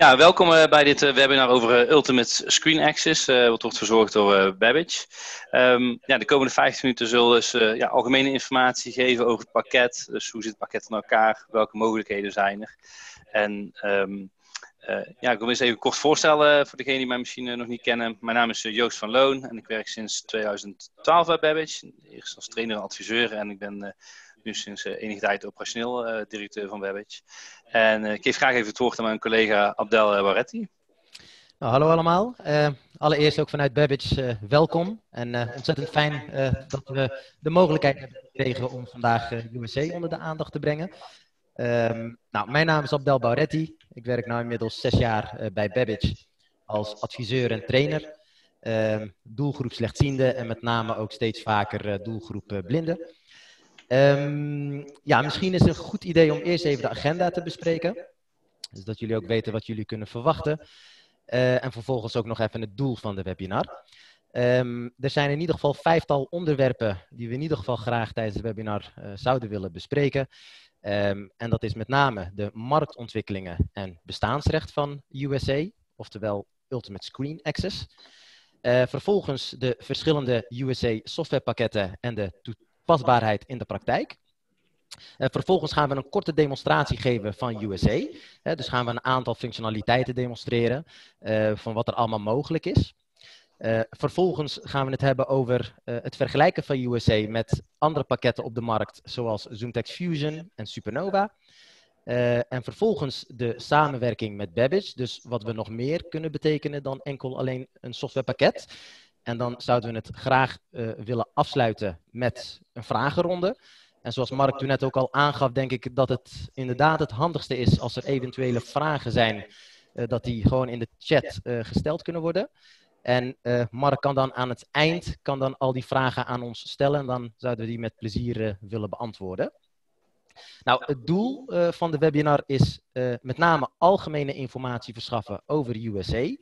Ja, welkom uh, bij dit uh, webinar over uh, Ultimate Screen Access, wat wordt verzorgd door Babbage. Um, ja, de komende 15 minuten zullen dus ja, algemene informatie geven over het pakket. Dus hoe zit het pakket in elkaar, welke mogelijkheden zijn er. En um, ja, ik wil me eens even kort voorstellen voor degenen die mij misschien nog niet kennen. Mijn naam is Joost van Loon en ik werk sinds 2012 bij Babbage. Eerst als trainer en adviseur en ik ben nu sinds enige tijd operationeel directeur van Babbage. En uh, ik geef graag even het woord aan mijn collega Abdel eh, Baretti. Nou, hallo allemaal. Allereerst ook vanuit Babbage welkom. En ontzettend fijn dat we de mogelijkheid hebben gekregen om vandaag USA onder de aandacht te brengen. Um, nou, mijn naam is Abdel Bauretti. Ik werk nu inmiddels zes jaar bij Babbage als adviseur en trainer. Um, doelgroep slechtziende en met name ook steeds vaker doelgroep blinden. Um, ja, misschien is het een goed idee om eerst even de agenda te bespreken. Dus dat jullie ook weten wat jullie kunnen verwachten. Uh, en vervolgens ook nog even het doel van de webinar. Um, er zijn in ieder geval vijftal onderwerpen die we in ieder geval graag tijdens het webinar uh, zouden willen bespreken. Um, en dat is met name de marktontwikkelingen en bestaansrecht van USA, oftewel Ultimate Screen Access. Uh, vervolgens de verschillende USA softwarepakketten en de pasbaarheid in de praktijk. Uh, vervolgens gaan we een korte demonstratie geven van USA. Uh, dus gaan we een aantal functionaliteiten demonstreren uh, van wat er allemaal mogelijk is. Eh, vervolgens gaan we het hebben over het vergelijken van USA met andere pakketten op de markt, zoals ZoomText Fusion en Supernova. en vervolgens de samenwerking met Babbage, dus wat we nog meer kunnen betekenen dan enkel alleen een softwarepakket. En dan zouden we het graag uh, willen afsluiten met een vragenronde. En zoals Mark toen net ook al aangaf, denk ik dat het inderdaad het handigste is als er eventuele vragen zijn, uh, dat die gewoon in de chat uh, gesteld kunnen worden. En Mark kan dan aan het eind kan dan al die vragen aan ons stellen en dan zouden we die met plezier willen beantwoorden. Nou, het doel van de webinar is met name algemene informatie verschaffen over USA.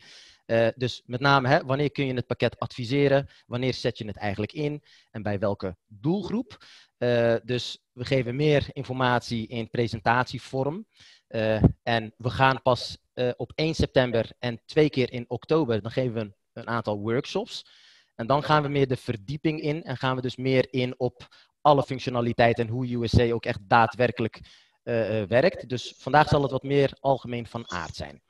Uh, dus met name, hè, wanneer kun je het pakket adviseren? Wanneer zet je het eigenlijk in? En bij welke doelgroep? Uh, dus we geven meer informatie in presentatievorm. Uh, en we gaan pas op 1 september en twee keer in oktober, dan geven we een, een, aantal workshops. En dan gaan we meer de verdieping in en gaan we dus meer in op alle functionaliteiten en hoe USA ook echt daadwerkelijk werkt. Dus vandaag zal het wat meer algemeen van aard zijn.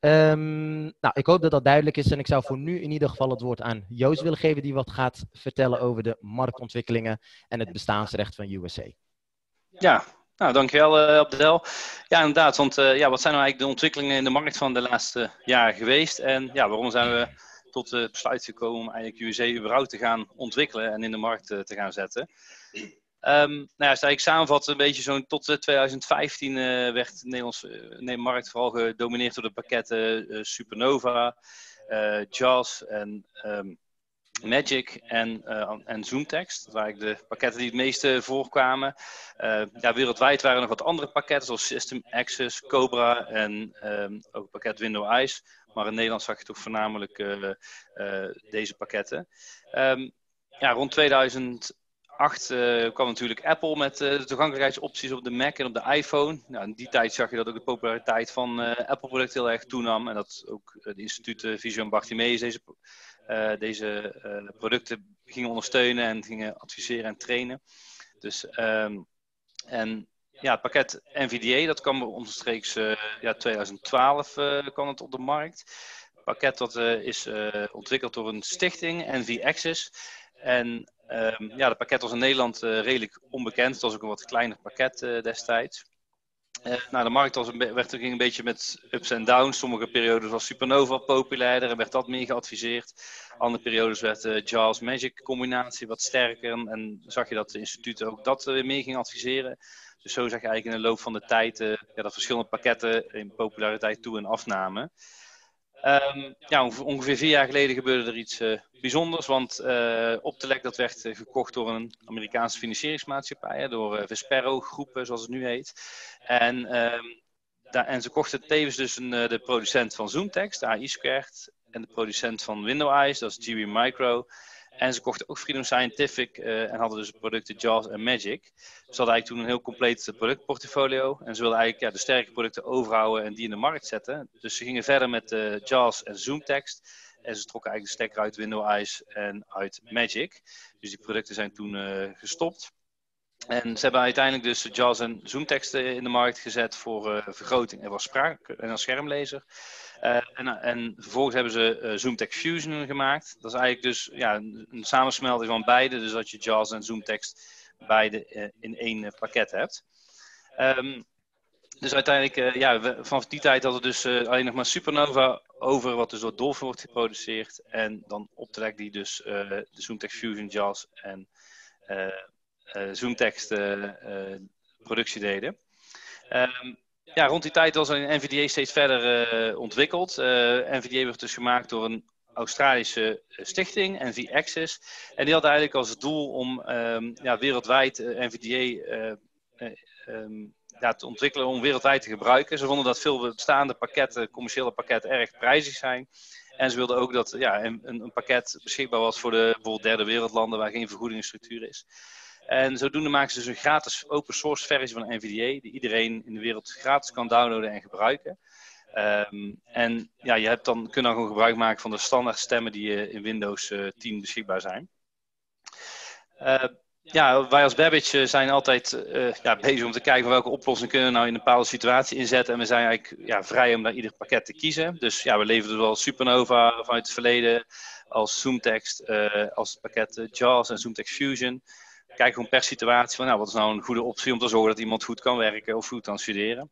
Um, nou, ik hoop dat dat duidelijk is en ik zou voor nu in ieder geval het woord aan Joost willen geven die wat gaat vertellen over de marktontwikkelingen en het bestaansrecht van USA. Ja, nou, dankjewel uh, Abdel. Ja, inderdaad, want uh, ja, wat zijn nou eigenlijk de ontwikkelingen in de markt van de laatste jaren geweest en ja, waarom zijn we tot het besluit gekomen om eigenlijk USA überhaupt te gaan ontwikkelen en in de markt te gaan zetten? Um, nou ja, als ik samenvat, een beetje zo'n tot 2015 uh, werd de Nederlandse markt vooral gedomineerd door de pakketten Supernova, JAWS en um, Magic en, en ZoomText. Dat waren de pakketten die het meeste voorkwamen. ja, wereldwijd waren er nog wat andere pakketten, zoals System Access, Cobra en um, ook het pakket Window Eyes. Maar in Nederland zag je toch voornamelijk deze pakketten. ja, rond 2000 2008 uh, kwam natuurlijk Apple met uh, de toegankelijkheidsopties op de Mac en op de iPhone. Nou, in die tijd zag je dat ook de populariteit van uh, Apple-producten heel erg toenam. En dat ook de instituten Vision Bartimeus deze, deze producten gingen ondersteunen en gingen adviseren en trainen. Dus, um, en ja, het pakket NVDA, dat kwam omstreeks ja, 2012 kwam het op de markt. Het pakket dat is ontwikkeld door een stichting, NV Access. En Um, ja, het pakket was in Nederland uh, redelijk onbekend. Het was ook een wat kleiner pakket uh, destijds. Uh, nou, de markt was een werd ging een beetje met ups en downs. Sommige periodes was Supernova populairder en werd dat meer geadviseerd. Andere periodes werd de Jaws Magic combinatie wat sterker. En, en, zag je dat de instituten ook dat weer meer gingen adviseren. Dus zo zag je eigenlijk in de loop van de tijd ja, dat verschillende pakketten in populariteit toe en afnamen. Um, ja, ongeveer vier jaar geleden gebeurde er iets uh, bijzonders, want uh, Optelec dat werd uh, gekocht door een Amerikaanse financieringsmaatschappij, door Vespero Groep, zoals het nu heet. En, daar, en ze kochten tevens dus een, de producent van ZoomText, AI Squared, en de producent van Window Eyes, dat is GB Micro. En ze kochten ook Freedom Scientific en hadden dus producten JAWS en Magic. Ze hadden eigenlijk toen een heel compleet productportfolio. En ze wilden eigenlijk ja, de sterke producten overhouden en die in de markt zetten. Dus ze gingen verder met JAWS en ZoomText. En ze trokken eigenlijk de stekker uit Window Eyes en uit Magic. Dus die producten zijn toen gestopt. En ze hebben uiteindelijk dus JAWS en zoomteksten in de markt gezet voor uh, vergroting en spraak en als schermlezer. Uh, en, en, vervolgens hebben ze uh, Fusion gemaakt. Dat is eigenlijk dus ja, een, samensmelting van beide. Dus dat je JAWS en ZoomText beide in één pakket hebt. Um, dus uiteindelijk, ja, vanaf die tijd hadden we dus alleen nog maar Supernova over, wat dus door Dolphin wordt geproduceerd. En dan optrekt die dus de ZoomText Fusion, JAWS en uh, Zoomtekst eh, eh, deden. Ehm, ja, rond die tijd was een NVDA steeds verder ontwikkeld. NVDA werd dus gemaakt door een Australische stichting, NV Access. En die had eigenlijk als doel om um, ja, wereldwijd NVDA um, ja, te ontwikkelen om wereldwijd te gebruiken. Ze vonden dat veel bestaande pakketten, commerciële pakketten, erg prijzig zijn. En ze wilden ook dat ja, een, een pakket beschikbaar was voor de bijvoorbeeld derde wereldlanden waar geen vergoedingsstructuur is. En zodoende maken ze dus een gratis open source versie van NVDA, die iedereen in de wereld gratis kan downloaden en gebruiken. Um, en ja, je hebt dan, kunt dan gewoon gebruik maken van de standaard stemmen die in Windows uh, eh, 10 beschikbaar zijn. Uh, ja, wij als Babbage zijn altijd ja, bezig om te kijken welke oplossing kunnen we nou in een bepaalde situatie inzetten. En we zijn eigenlijk ja, vrij om daar ieder pakket te kiezen. Dus ja, we leveren wel Supernova vanuit het verleden als Zoomtext, als pakket JAWS en Zoomtext Fusion kijken gewoon per situatie van nou, wat is nou een goede optie om te zorgen dat iemand goed kan werken of goed kan studeren.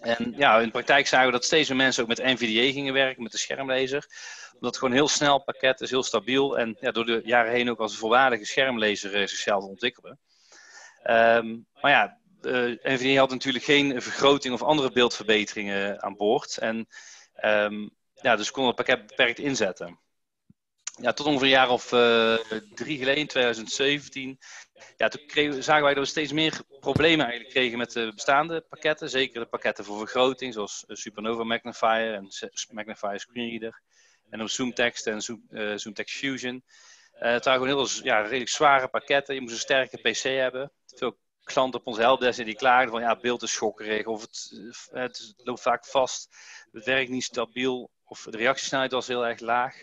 En ja, in de praktijk zagen we dat steeds meer mensen ook met NVDA gingen werken, met de schermlezer. Omdat het gewoon een heel snel pakket is, heel stabiel. En ja, door de jaren heen ook als een volwaardige schermlezer uh, zichzelf ontwikkelen. Um, maar ja, uh, NVDA had natuurlijk geen vergroting of andere beeldverbeteringen aan boord. En um, ja, dus konden het pakket beperkt inzetten ja, tot ongeveer een jaar of uh, drie geleden, in 2017, ja, toen kregen, zagen wij dat we steeds meer problemen eigenlijk kregen met de bestaande pakketten. Zeker de pakketten voor vergroting, zoals eh, Supernova Magnifier en Magnifier Screenreader. En ook ZoomText en Zoom, uh, ZoomText Fusion. Het waren gewoon heel ja, redelijk zware pakketten. Je moest een sterke PC hebben. Veel klanten op onze helpdesk die klaagden van ja, beeld is schokkerig of het, het loopt vaak vast. Het werkt niet stabiel of de reactiesnelheid was heel erg laag.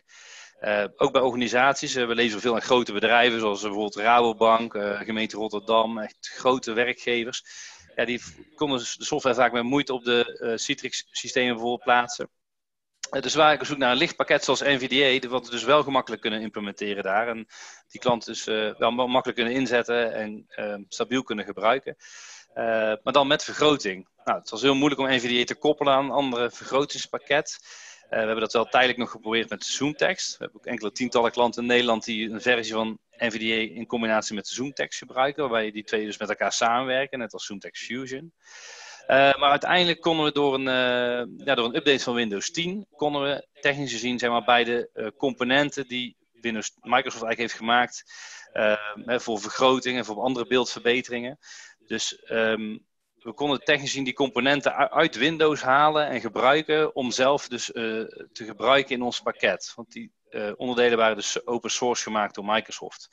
Uh, ook bij organisaties. Uh, we lezen veel aan grote bedrijven, zoals bijvoorbeeld Rabobank, gemeente Rotterdam, echt grote werkgevers. Ja, die konden de software vaak met moeite op de Citrix-systemen bijvoorbeeld plaatsen. dus waar ik op zoek naar een lichtpakket zoals NVDA, wat we dus wel gemakkelijk kunnen implementeren daar. En die klanten dus wel makkelijk kunnen inzetten en stabiel kunnen gebruiken. maar dan met vergroting. Nou, het was heel moeilijk om NVDA te koppelen aan een andere vergrotingspakket. Eh, we hebben dat wel tijdelijk nog geprobeerd met ZoomText. We hebben ook enkele tientallen klanten in Nederland die een versie van NVDA in combinatie met ZoomText gebruiken, waarbij die twee dus met elkaar samenwerken, net als ZoomText Fusion. Uh, maar uiteindelijk konden we door een, uh, ja, door een update van Windows 10, konden we technisch gezien zeg maar, beide uh, componenten die Windows, Microsoft eigenlijk heeft gemaakt, voor vergroting en voor andere beeldverbeteringen. Dus um, we konden technisch zien die componenten uit Windows halen en gebruiken om zelf dus uh, te gebruiken in ons pakket. Want die uh, onderdelen waren dus open source gemaakt door Microsoft.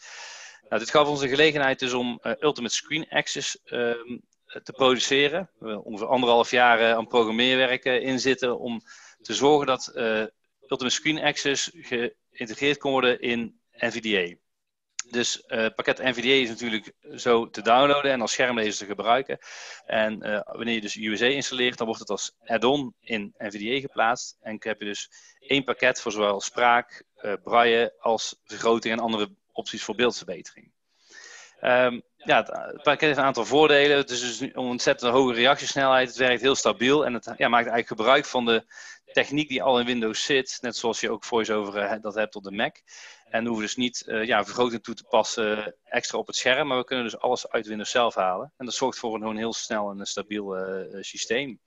Nou, dit gaf ons de gelegenheid dus om uh, Ultimate Screen Access ehm, te produceren. We ongeveer anderhalf jaar aan programmeerwerk in zitten om te zorgen dat Ultimate Screen Access geïntegreerd kon worden in NVDA. Dus uh, pakket NVDA is natuurlijk zo te downloaden en als schermlezer te gebruiken. En uh, wanneer je dus USA installeert, dan wordt het als add-on in NVDA geplaatst. En heb je dus één pakket voor zowel spraak, uh, braille als vergroting en andere opties voor beeldverbetering. Um, ja, het pakket heeft een aantal voordelen. Het is dus een ontzettend hoge reactiesnelheid. Het werkt heel stabiel en het ja, maakt eigenlijk gebruik van de techniek die al in Windows zit. Net zoals je ook VoiceOver dat hebt op de Mac. En hoeven dus niet uh, ja, vergroting toe te passen extra op het scherm, maar we kunnen dus alles uit Windows zelf halen. En dat zorgt voor een, heel snel en stabiel uh, systeem.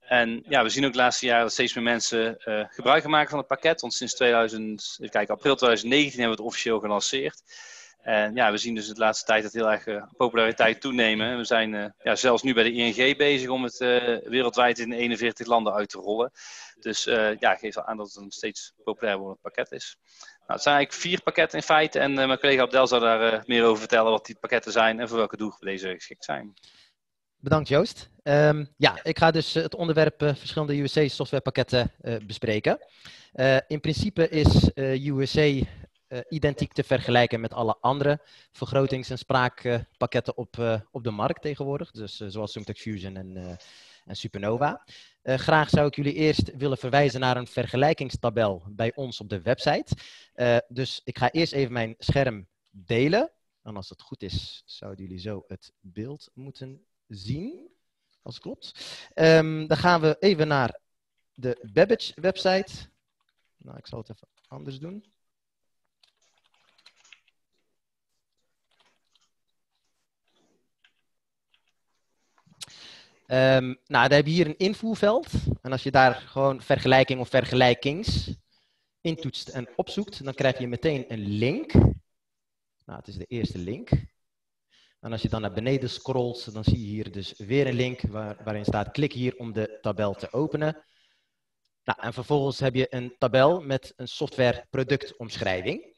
En ja, we zien ook de laatste jaren dat steeds meer mensen uh, gebruik maken van het pakket. Want sinds 2000, even april 2019 hebben we het officieel gelanceerd. En ja, we zien dus de laatste tijd dat heel erg populariteit toenemen. We zijn ja, zelfs nu bij de ING bezig om het wereldwijd in 41 landen uit te rollen. Dus ja, geeft al aan dat het een steeds populair wordend pakket is. Nou, het zijn eigenlijk vier pakketten in feite. En mijn collega Abdel zal daar meer over vertellen wat die pakketten zijn en voor welke doelgroep deze geschikt zijn. Bedankt Joost. Um, ja, ik ga dus het onderwerp verschillende USC softwarepakketten bespreken. In principe is USC identiek te vergelijken met alle andere vergrotings- en spraakpakketten op, op de markt tegenwoordig. Dus zoals Zoomtext Fusion en, en Supernova. graag zou ik jullie eerst willen verwijzen naar een vergelijkingstabel bij ons op de website. dus ik ga eerst even mijn scherm delen. En als het goed is, zouden jullie zo het beeld moeten zien. Als klopt. Um, dan gaan we even naar de Babbage website. Nou, ik zal het even anders doen. Um, nou, dan heb je hier een invoerveld. En als je daar gewoon vergelijking of vergelijkings intoetst en opzoekt, dan krijg je meteen een link. Nou, het is de eerste link. En als je dan naar beneden scrolt, dan zie je hier dus weer een link waar, waarin staat klik hier om de tabel te openen. Nou, en vervolgens heb je een tabel met een software productomschrijving.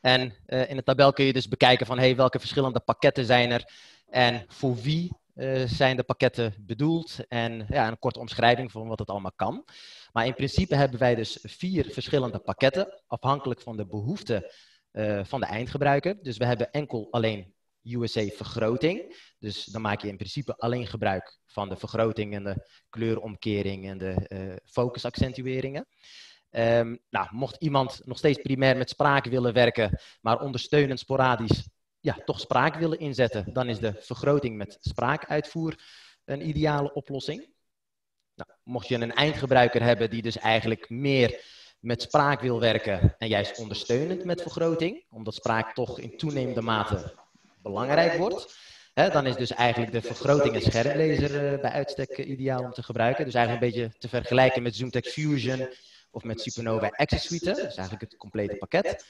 En uh, in de tabel kun je dus bekijken van hey, welke verschillende pakketten zijn er en voor wie zijn de pakketten bedoeld en ja, een korte omschrijving van wat het allemaal kan. Maar in principe hebben wij dus vier verschillende pakketten afhankelijk van de behoeften uh, van de eindgebruiker. Dus we hebben enkel alleen USA vergroting. Dus dan maak je in principe alleen gebruik van de vergroting en de kleuromkering en de uh, focusaccentueringen. Um, nou, mocht iemand nog steeds primair met spraak willen werken, maar ondersteunend sporadisch ja, toch spraak willen inzetten, dan is de vergroting met spraakuitvoer een ideale oplossing. Nou, mocht je een eindgebruiker hebben die dus eigenlijk meer met spraak wil werken en juist ondersteunend met vergroting, omdat spraak toch in toenemende mate belangrijk wordt, hè, dan is dus eigenlijk de vergroting en schermlezer uh, bij uitstek uh, ideaal om te gebruiken. Dus eigenlijk een beetje te vergelijken met ZoomText Fusion of met Supernova Access Suite. Is eigenlijk het complete pakket.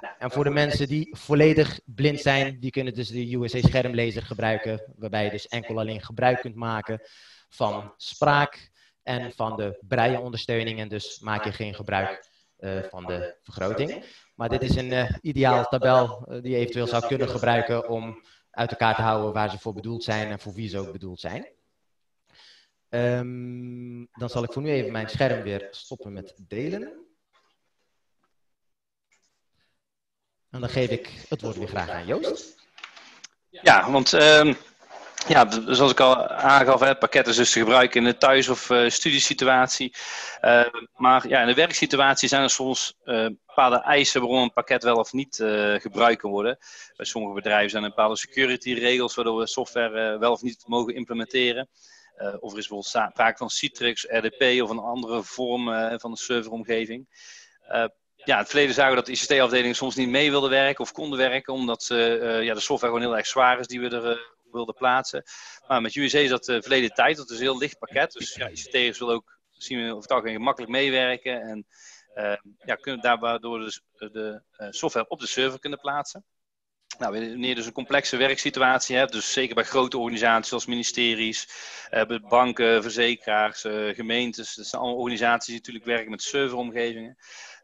Nou, en voor de mensen die volledig blind zijn, die kunnen dus de USA schermlezer gebruiken, waarbij je dus enkel alleen gebruik kunt maken van spraak en van de braille ondersteuning en dus maak je geen gebruik uh, van de vergroting. Maar dit is een uh, ideaal tabel uh, die je eventueel zou kunnen gebruiken om uit elkaar te houden waar ze voor bedoeld zijn en voor wie ze ook bedoeld zijn. Um, dan zal ik voor nu even mijn scherm weer stoppen met delen. En dan geef ik het woord weer graag aan Joost. Ja, want uh, ja, zoals ik al aangaf, het pakket is dus te gebruiken in de thuis- of uh, studiesituatie. Uh, maar ja, in de werksituatie zijn er soms uh, bepaalde eisen waarom een pakket wel of niet gebruikt kan worden. Bij sommige bedrijven zijn er bepaalde security regels waardoor we software wel of niet mogen implementeren. of er is bijvoorbeeld sprake van Citrix, RDP of een andere vorm van de serveromgeving. Ja, in het verleden zagen we dat ICT-afdelingen soms niet mee wilden werken of konden werken, omdat ja, de software gewoon heel erg zwaar is die we er wilde plaatsen. Maar met USA is dat de verleden tijd. Dat is een heel licht pakket. Dus ja, ICT'ers willen ook, zien we over het algemeen, meewerken. En uh, ja, kunnen daardoor dus de software op de server kunnen plaatsen. Nou, wanneer je dus een complexe werksituatie hebt, dus zeker bij grote organisaties zoals ministeries, banken, verzekeraars, gemeentes, dat zijn allemaal organisaties die natuurlijk werken met serveromgevingen.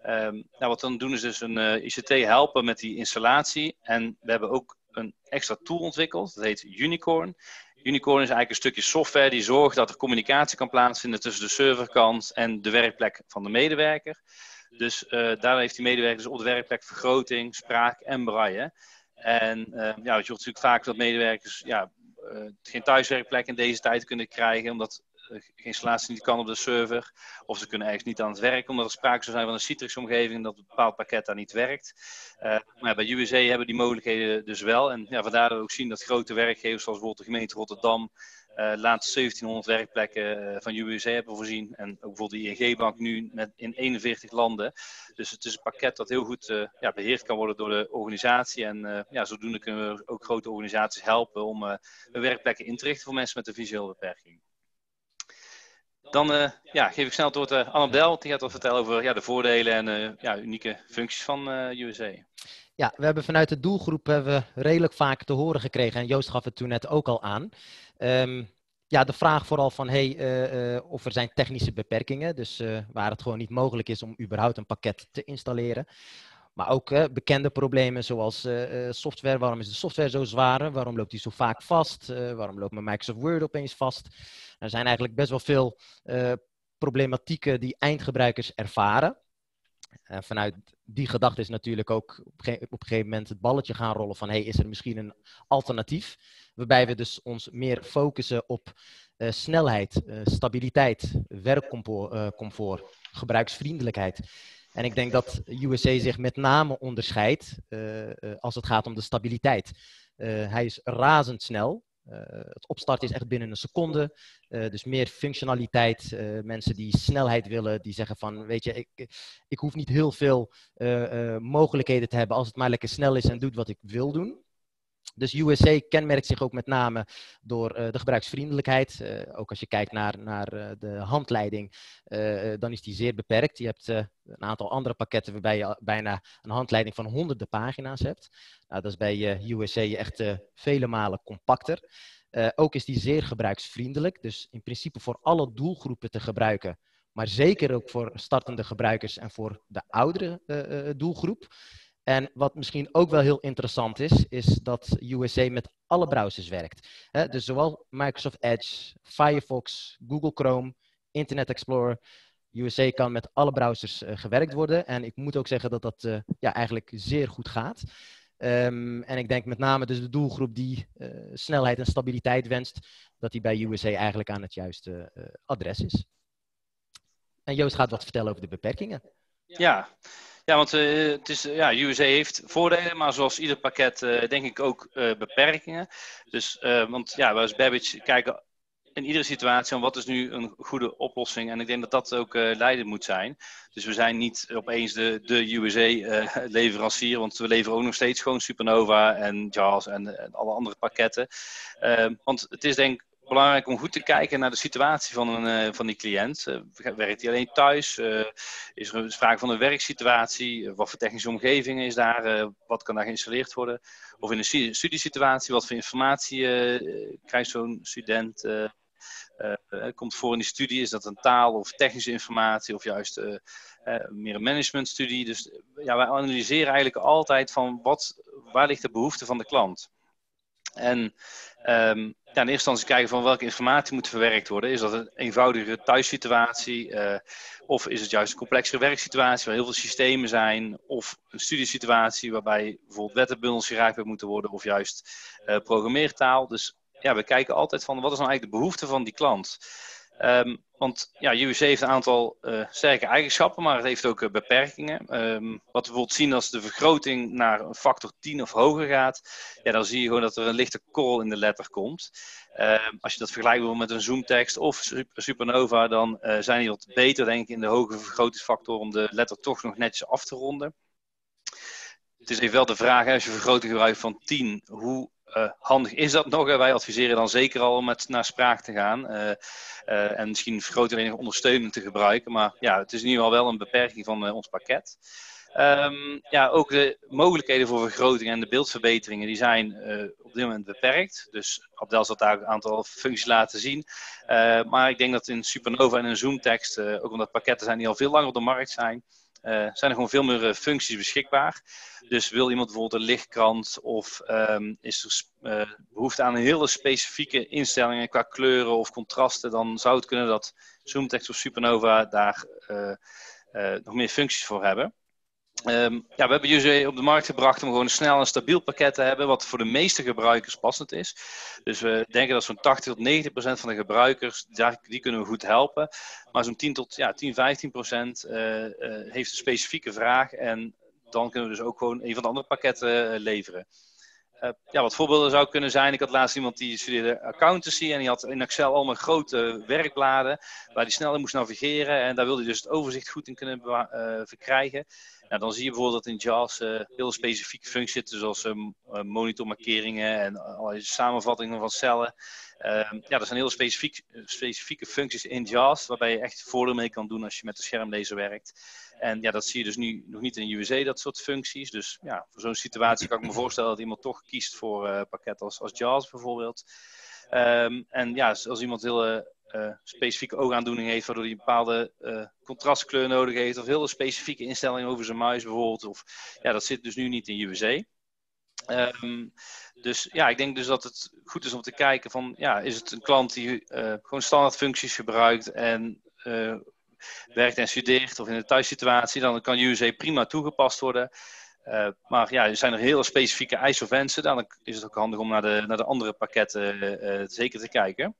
Um, nou, wat we dan doen is dus een ICT helpen met die installatie. En we hebben ook een extra tool ontwikkeld. Dat heet Unicorn. Unicorn is eigenlijk een stukje software die zorgt dat er communicatie kan plaatsvinden tussen de serverkant en de werkplek van de medewerker. Dus uh, daar heeft die medewerker dus op de werkplek vergroting, spraak en braille. En uh, ja, je hoort natuurlijk vaak dat medewerkers ja, uh, geen thuiswerkplek in deze tijd kunnen krijgen, omdat installatie niet kan op de server. Of ze kunnen ergens niet aan het werk, omdat er sprake zou zijn van een Citrix-omgeving dat een bepaald pakket daar niet werkt. Uh, maar bij USA hebben die mogelijkheden dus wel. En ja, vandaar dat we ook zien dat grote werkgevers, zoals bijvoorbeeld de gemeente Rotterdam, uh, laatst 1700 werkplekken van USA hebben voorzien. En ook bijvoorbeeld de ING-bank nu met in 41 landen. Dus het is een pakket dat heel goed ja, beheerd kan worden door de organisatie. En ja, zodoende kunnen we ook grote organisaties helpen om werkplekken in te richten voor mensen met een visuele beperking. Dan uh, ja, geef ik snel het woord aan uh, Annabel. Die gaat wat vertellen over ja, de voordelen en uh, ja, unieke functies van USA. Ja, we hebben vanuit de doelgroep hebben we redelijk vaak te horen gekregen. En Joost gaf het toen net ook al aan. Um, ja, de vraag vooral van hey, of er zijn technische beperkingen. Dus waar het gewoon niet mogelijk is om überhaupt een pakket te installeren. Maar ook bekende problemen zoals software. Waarom is de software zo zwaar? Waarom loopt die zo vaak vast? waarom loopt mijn Microsoft Word opeens vast? Er zijn eigenlijk best wel veel problematieken die eindgebruikers ervaren. En vanuit die gedachte is natuurlijk ook op, een gegeven moment het balletje gaan rollen van hey, is er misschien een alternatief? Waarbij we dus ons meer focussen op snelheid, stabiliteit, werkcomfort, gebruiksvriendelijkheid. En ik denk dat USA zich met name onderscheidt als het gaat om de stabiliteit. hij is razendsnel. Uh, het opstarten is echt binnen een seconde. Uh, dus meer functionaliteit. Uh, mensen die snelheid willen, die zeggen van, weet je, ik, ik hoef niet heel veel mogelijkheden te hebben als het maar lekker snel is en doet wat ik wil doen. Dus USA kenmerkt zich ook met name door uh, de gebruiksvriendelijkheid. Uh, ook als je kijkt naar, naar uh, de handleiding, dan is die zeer beperkt. Je hebt een aantal andere pakketten waarbij je bijna een handleiding van honderden pagina's hebt. Nou, dat is bij USA echt vele malen compacter. ook is die zeer gebruiksvriendelijk, dus in principe voor alle doelgroepen te gebruiken. Maar zeker ook voor startende gebruikers en voor de oudere doelgroep. En wat misschien ook wel heel interessant is, is dat USA met alle browsers werkt. dus zowel Microsoft Edge, Firefox, Google Chrome, Internet Explorer. USA kan met alle browsers uh, gewerkt worden. En ik moet ook zeggen dat dat uh, ja, eigenlijk zeer goed gaat. Um, en ik denk met name dus de doelgroep die uh, snelheid en stabiliteit wenst, dat die bij USA eigenlijk aan het juiste adres is. En Joost gaat wat vertellen over de beperkingen. Ja, ja, want uh, het is, ja, USA heeft voordelen, maar zoals ieder pakket uh, denk ik ook uh, beperkingen. Dus, want ja, wij als Babbage kijken in iedere situatie aan wat is nu een goede oplossing. En ik denk dat dat ook leidend moet zijn. Dus we zijn niet opeens de, de USA-leverancier, want we leveren ook nog steeds gewoon Supernova en JAWS en, en alle andere pakketten. want het is denk ik belangrijk om goed te kijken naar de situatie van, een, uh, van die cliënt. Uh, werkt hij alleen thuis? Uh, is er sprake van een werksituatie? wat voor technische omgeving is daar? wat kan daar geïnstalleerd worden? Of in een studiesituatie, wat voor informatie krijgt zo'n student? komt voor in die studie? Is dat een taal of technische informatie? Of juist meer een managementstudie? Dus ja, wij analyseren eigenlijk altijd van wat, waar ligt de behoefte van de klant? En ja, in eerste instantie kijken van welke informatie moet verwerkt worden. Is dat een eenvoudige thuissituatie? Uh, of is het juist een complexere werksituatie waar heel veel systemen zijn? Of een studiesituatie waarbij bijvoorbeeld wettenbundels geraakt moeten worden? Of juist uh, programmeertaal? Dus ja, we kijken altijd van wat is nou eigenlijk de behoefte van die klant? Um, want ja, UWC heeft een aantal uh, sterke eigenschappen, maar het heeft ook uh, beperkingen. Um, wat we bijvoorbeeld zien als de vergroting naar een factor 10 of hoger gaat, ja, dan zie je gewoon dat er een lichte korrel in de letter komt. Uh, als je dat vergelijkt met een zoomtekst of supernova, dan uh, zijn die wat beter, denk ik, in de hoge vergrotingsfactor om de letter toch nog netjes af te ronden. Het is even wel de vraag, als je vergroting gebruikt van 10, hoe uh, handig is dat nog? Wij adviseren dan zeker al om met naar spraak te gaan. Uh, uh, en misschien vergroting ondersteuning te gebruiken. Maar ja, het is ieder geval wel een beperking van ons pakket. Um, ja, ook de mogelijkheden voor vergroting en de beeldverbeteringen die zijn op dit moment beperkt. Dus Abdel zal daar een aantal functies laten zien. maar ik denk dat in Supernova en in Zoomtekst, ook omdat pakketten zijn die al veel langer op de markt zijn, zijn er gewoon veel meer uh, functies beschikbaar. Dus wil iemand bijvoorbeeld een lichtkrant of um, is er uh, behoefte aan hele specifieke instellingen qua kleuren of contrasten, dan zou het kunnen dat Zoomtext of Supernova daar nog meer functies voor hebben. Um, ja, we hebben jullie op de markt gebracht om gewoon een snel en stabiel pakket te hebben, wat voor de meeste gebruikers passend is. Dus we denken dat zo'n 80 tot 90 procent van de gebruikers, die kunnen we goed helpen. Maar zo'n 10 tot ja, 10, 15 procent uh, uh, heeft een specifieke vraag en dan kunnen we dus ook gewoon een van de andere pakketten uh, leveren. Ja, wat voorbeelden zou kunnen zijn. Ik had laatst iemand die studeerde accountancy en die had in Excel allemaal grote werkbladen waar hij snel in moest navigeren. En daar wilde hij dus het overzicht goed in kunnen verkrijgen. Dan zie je bijvoorbeeld dat in JAWS uh, heel specifieke functies zitten, zoals uh, monitormarkeringen en allerlei samenvattingen van cellen. Ehm, ja, dat zijn heel specifiek, specifieke functies in JAWS, waarbij je echt voordeel mee kan doen als je met de schermlezer werkt. En ja, dat zie je dus nu nog niet in UWC, dat soort functies. Dus ja, voor zo'n situatie kan ik me voorstellen dat iemand toch kiest voor uh, pakketten als, als JAWS bijvoorbeeld. Um, en ja, als iemand hele uh, specifieke oogaandoening heeft, waardoor hij een bepaalde uh, contrastkleur nodig heeft, of hele specifieke instellingen over zijn muis bijvoorbeeld. Of, ja, dat zit dus nu niet in UWC. Um, dus ja, ik denk dus dat het goed is om te kijken van, ja, is het een klant die uh, gewoon standaard functies gebruikt en werkt en studeert of in een thuissituatie, dan kan UWC prima toegepast worden. Maar ja, er zijn er hele specifieke eisen of wensen, dan is het ook handig om naar de, naar de andere pakketten zeker te kijken.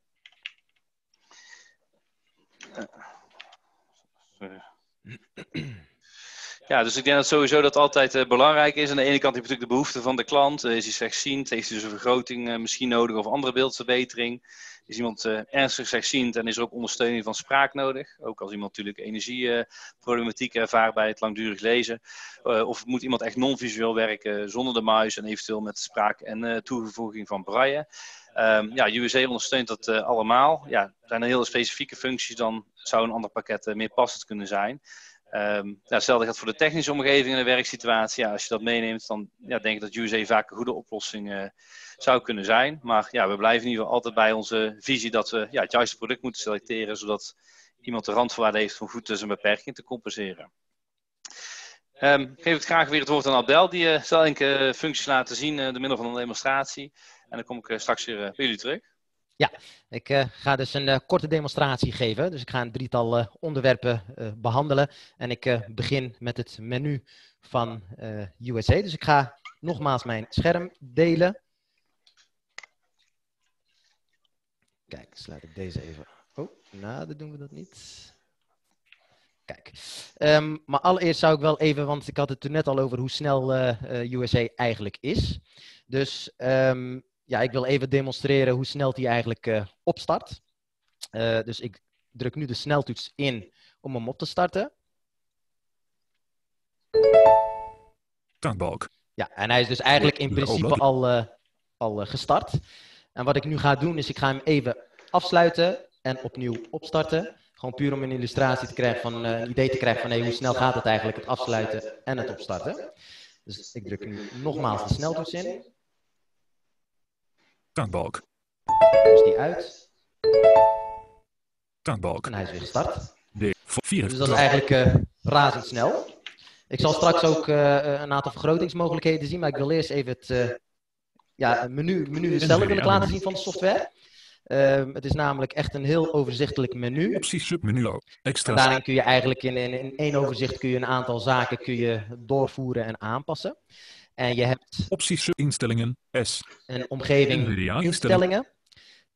Ja, dus ik denk dat sowieso dat altijd uh, belangrijk is. Aan de ene kant heb je natuurlijk de behoefte van de klant. Uh, is hij slechtziend? Heeft hij dus een vergroting uh, misschien nodig of andere beeldverbetering? Is iemand ernstig slechtziend en is er ook ondersteuning van spraak nodig? Ook als iemand natuurlijk energieproblematiek ervaart bij het langdurig lezen. of moet iemand echt non-visueel werken zonder de muis en eventueel met spraak en toevoeging van braille? Um, ja, UWC ondersteunt dat allemaal. Ja, zijn er hele specifieke functies, dan zou een ander pakket meer passend kunnen zijn. Um, ja, hetzelfde geldt voor de technische omgeving en de werksituatie. Ja, als je dat meeneemt, dan ja, denk ik dat USA vaak een goede oplossing uh, zou kunnen zijn. Maar ja, we blijven in ieder geval altijd bij onze visie dat we ja, het juiste product moeten selecteren, zodat iemand de randvoorwaarde heeft om goed zijn beperking te compenseren. Um, ik geef het graag weer het woord aan Abdel, die uh, zal enkele functies laten zien uh, door middel van een demonstratie. En dan kom ik straks weer bij jullie terug. Ja, ik uh, ga dus een uh, korte demonstratie geven. Dus ik ga een drietal uh, onderwerpen behandelen. En ik begin met het menu van USA. Dus ik ga nogmaals mijn scherm delen. Kijk, sluit ik deze even. Oh, nou, dat doen we dat niet. Kijk, um, maar allereerst zou ik wel even, want ik had het er net al over hoe snel USA eigenlijk is. Dus um, ja, ik wil even demonstreren hoe snel die eigenlijk uh, opstart. Uh, dus ik druk nu de sneltoets in om hem op te starten. Tankbalk. Ja, en hij is dus eigenlijk in principe al, uh, al gestart. En wat ik nu ga doen is ik ga hem even afsluiten en opnieuw opstarten. Gewoon puur om een illustratie te krijgen van een idee te krijgen van hey, hoe snel gaat het eigenlijk het afsluiten en het opstarten. Dus ik druk nu nogmaals de sneltoets in. Tankbalk. Dus die uit. Tankbalk. En hij is weer gestart. De vier. Dus dat is eigenlijk uh, razendsnel. Ik zal straks ook uh, een aantal vergrotingsmogelijkheden zien, maar ik wil eerst even het uh, ja, menu, menu zelf willen laten zien van de software. Uh, het is namelijk echt een heel overzichtelijk menu. Opties submenu extra. En daarin kun je eigenlijk in, in, in één overzicht kun je een aantal zaken kun je doorvoeren en aanpassen. En je hebt... Opties instellingen, S. Een omgeving instellingen.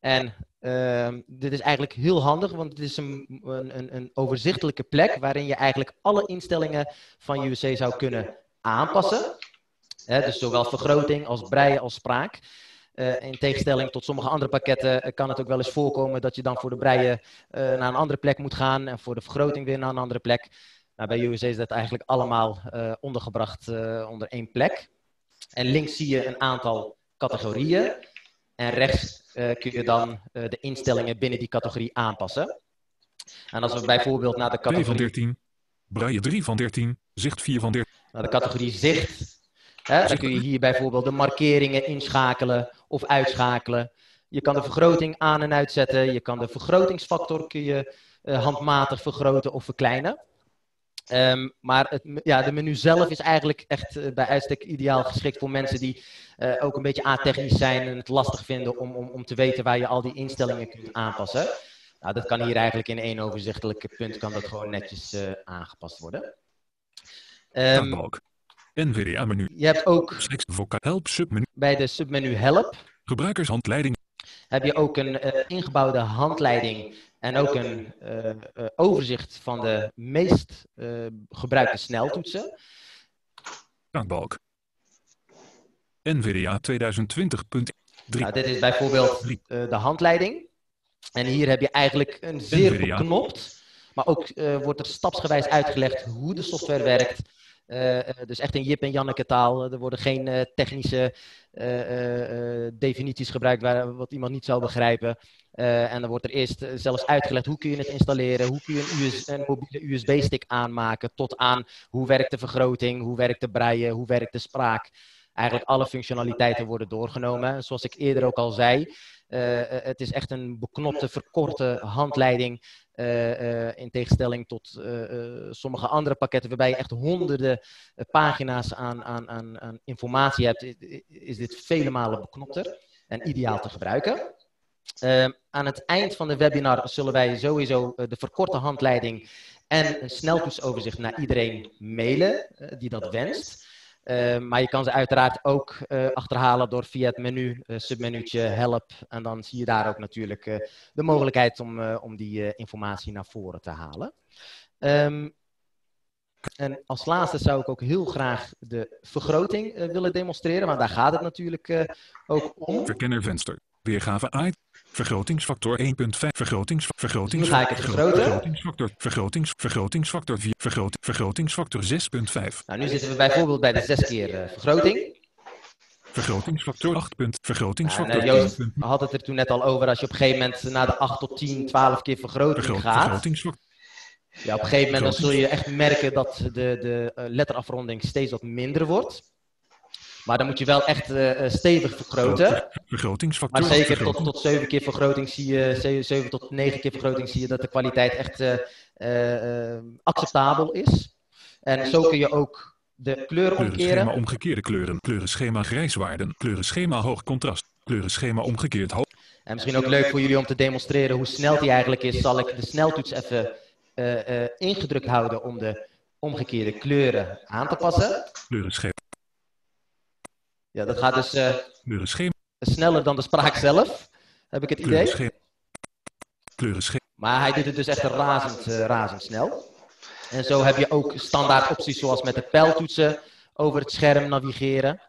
En uh, dit is eigenlijk heel handig, want het is een, een, een overzichtelijke plek waarin je eigenlijk alle instellingen van UWC zou kunnen aanpassen. dus zowel vergroting als breien als spraak. Uh, in tegenstelling tot sommige andere pakketten uh, kan het ook wel eens voorkomen dat je dan voor de breien uh, naar een andere plek moet gaan en voor de vergroting weer naar een andere plek. Nou, bij UWC is dat eigenlijk allemaal ondergebracht onder één plek. En links zie je een aantal categorieën. En rechts uh, kun je dan uh, de instellingen binnen die categorie aanpassen. En als we bijvoorbeeld naar de categorie... 2 van 13, braille 3 van 13, zicht 4 van 13. Naar de categorie zicht. Hè, dan kun je hier bijvoorbeeld de markeringen inschakelen of uitschakelen. Je kan de vergroting aan en uitzetten. Je kan de vergrotingsfactor kun je, uh, handmatig vergroten of verkleinen. Um, maar het, ja, de menu zelf is eigenlijk echt uh, bij uitstek ideaal geschikt voor mensen die uh, ook een beetje a-technisch zijn en het lastig vinden om, om, om te weten waar je al die instellingen kunt aanpassen. Nou, dat kan hier eigenlijk in één overzichtelijke punt kan dat gewoon netjes uh, aangepast worden. Um, NVDA-menu. Je hebt ook help submenu. bij de submenu Help. Gebruikershandleiding. Heb je ook een ingebouwde handleiding en ook een uh, uh, overzicht van de meest uh, gebruikte sneltoetsen. Tankbalk. NVDA 2020.3. Nou, dit is bijvoorbeeld de handleiding. En hier heb je eigenlijk een zeer NVDA. beknopt, maar ook wordt er stapsgewijs uitgelegd hoe de software werkt. Uh, dus echt in Jip en Janneke taal. Er worden geen uh, technische uh, definities gebruikt waar, wat iemand niet zou begrijpen. En dan wordt er eerst zelfs uitgelegd hoe kun je het installeren, hoe kun je een, mobiele USB-stick aanmaken, tot aan hoe werkt de vergroting, hoe werkt de breien, hoe werkt de spraak. Eigenlijk alle functionaliteiten worden doorgenomen. Zoals ik eerder ook al zei, het is echt een beknopte, verkorte handleiding uh, in tegenstelling tot uh, sommige andere pakketten, waarbij je echt honderden pagina's aan, aan, aan, aan, informatie hebt, is dit vele malen beknopter en ideaal te gebruiken. Ehm, aan het eind van de webinar zullen wij sowieso de verkorte handleiding en een sneltoetsoverzicht naar iedereen mailen die dat wenst. Uh, maar je kan ze uiteraard ook uh, achterhalen door via het menu, uh, submenuutje help. En dan zie je daar ook natuurlijk de mogelijkheid om, om die informatie naar voren te halen. Um, en als laatste zou ik ook heel graag de vergroting willen demonstreren, want daar gaat het natuurlijk ook om. Verkennervenster, weergave item. Vergrotingsfactor 1.5. Vergrotings, vergrotings, nu ga ik het vergroten. Vergrotingsfactor, vergrotings, vergrotingsfactor 4. Vergroot, vergrotingsfactor 6.5. Nou, nu zitten we bijvoorbeeld bij de 6 keer uh, vergroting. Vergrotingsfactor 8. Vergrotingsfactor nou, Joost had het er toen net al over als je op een gegeven moment naar de 8 tot 10, 12 keer vergroting gaat. Vergrotingsfactor. Ja, op een gegeven moment dan zul je echt merken dat de, de uh, letterafronding steeds wat minder wordt. Maar dan moet je wel echt uh, stevig vergroten. Vergrotingsfactor. Maar zeker tot, tot 7 keer vergroting zie je, 7 tot 9 keer vergroting zie je dat de kwaliteit echt uh, uh, acceptabel is. En zo kun je ook de kleuren omkeren. Kleurenschema omgekeerde kleuren. Kleurenschema grijswaarden. Kleurenschema hoog contrast. Kleurenschema omgekeerd hoog. En misschien ook leuk voor jullie om te demonstreren hoe snel die eigenlijk is. Zal ik de sneltoets even ingedrukt houden om de omgekeerde kleuren aan te passen. Kleurenschema. Ja, dat gaat dus uh, sneller dan de spraak zelf, heb ik het idee. Maar hij doet het dus echt razend, uh, razendsnel. En zo heb je ook standaard opties zoals met de pijltoetsen over het scherm navigeren.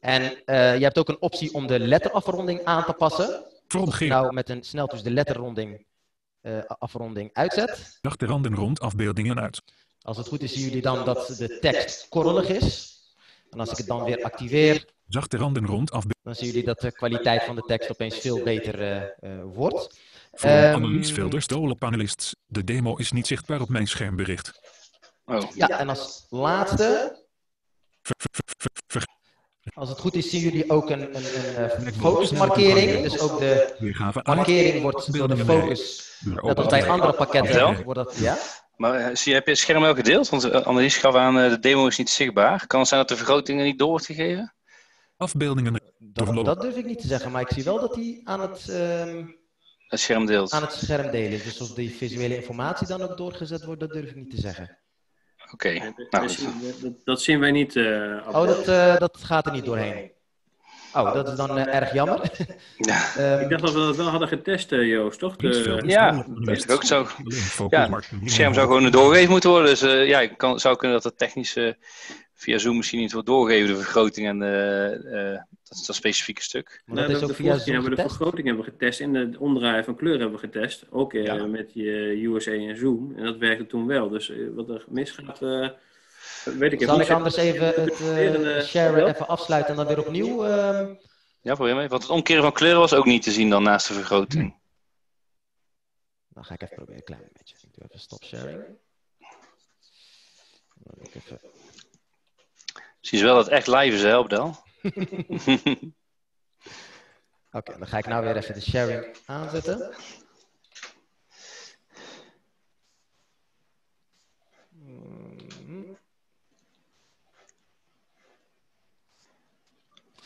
En uh, je hebt ook een optie om de letterafronding aan te passen. Als je nou met een sneltoets de letterronding uh, afronding uitzet. Dag de randen rond afbeeldingen uit. Als het goed is, zien jullie dan dat de tekst korrelig is. En als ik het dan weer activeer, zachte randen rond af. Dan zien jullie dat de kwaliteit van de tekst opeens veel beter uh, uh, wordt. Voor um, Annelies Velder, panelists. De demo is niet zichtbaar op mijn schermbericht. Oh. Ja, en als laatste. Als het goed is, zien jullie ook een, een, een, een focusmarkering. Dus ook de markering wordt door de focus. Net als bij andere pakketten wordt dat. Ja? Maar eh, zie, heb je het scherm wel gedeeld? Want uh, Annelies gaf aan, uh, de demo is niet zichtbaar. Kan het zijn dat de vergrotingen niet door wordt gegeven? Afbeeldingen. Dat, dat durf ik niet te zeggen, maar ik zie wel dat hij aan het, uh, het scherm deelt. Aan het scherm delen. Dus of die visuele informatie dan ook doorgezet wordt, dat durf ik niet te zeggen. Oké. Okay. Nou, dat, dat, zien wij niet. oh, dat, dat gaat er niet doorheen. Oh, dat is dan uh, erg jammer. Ja. um, ik dacht dat we dat wel hadden getest, uh, Joost, toch? De... Ja, dat is ook zo. Ja, het scherm zou gewoon doorgegeven moeten worden. Dus uh, ja, kan, zou kunnen dat het technisch via Zoom misschien niet wordt doorgegeven, de vergroting en dat is dat specifieke stuk. Maar dat is ook via Zoom hebben we de vergroting hebben we getest en de omdraaien van kleur hebben we getest. Ook ja. met je USA en Zoom. En dat werkte toen wel. Dus wat er misgaat Weet ik Zal ik anders even het uh, share even afsluiten en dan weer opnieuw? Uh... Ja, probeer mee. Want het omkeren van kleuren was ook niet te zien dan naast de vergroting. Dan ga ik even proberen, een klein beetje. Ik doe even stop sharing. Dan ik even... Zie je wel dat het echt live is, hè, Opdel? Oké, dan ga ik nou weer even de sharing aanzetten.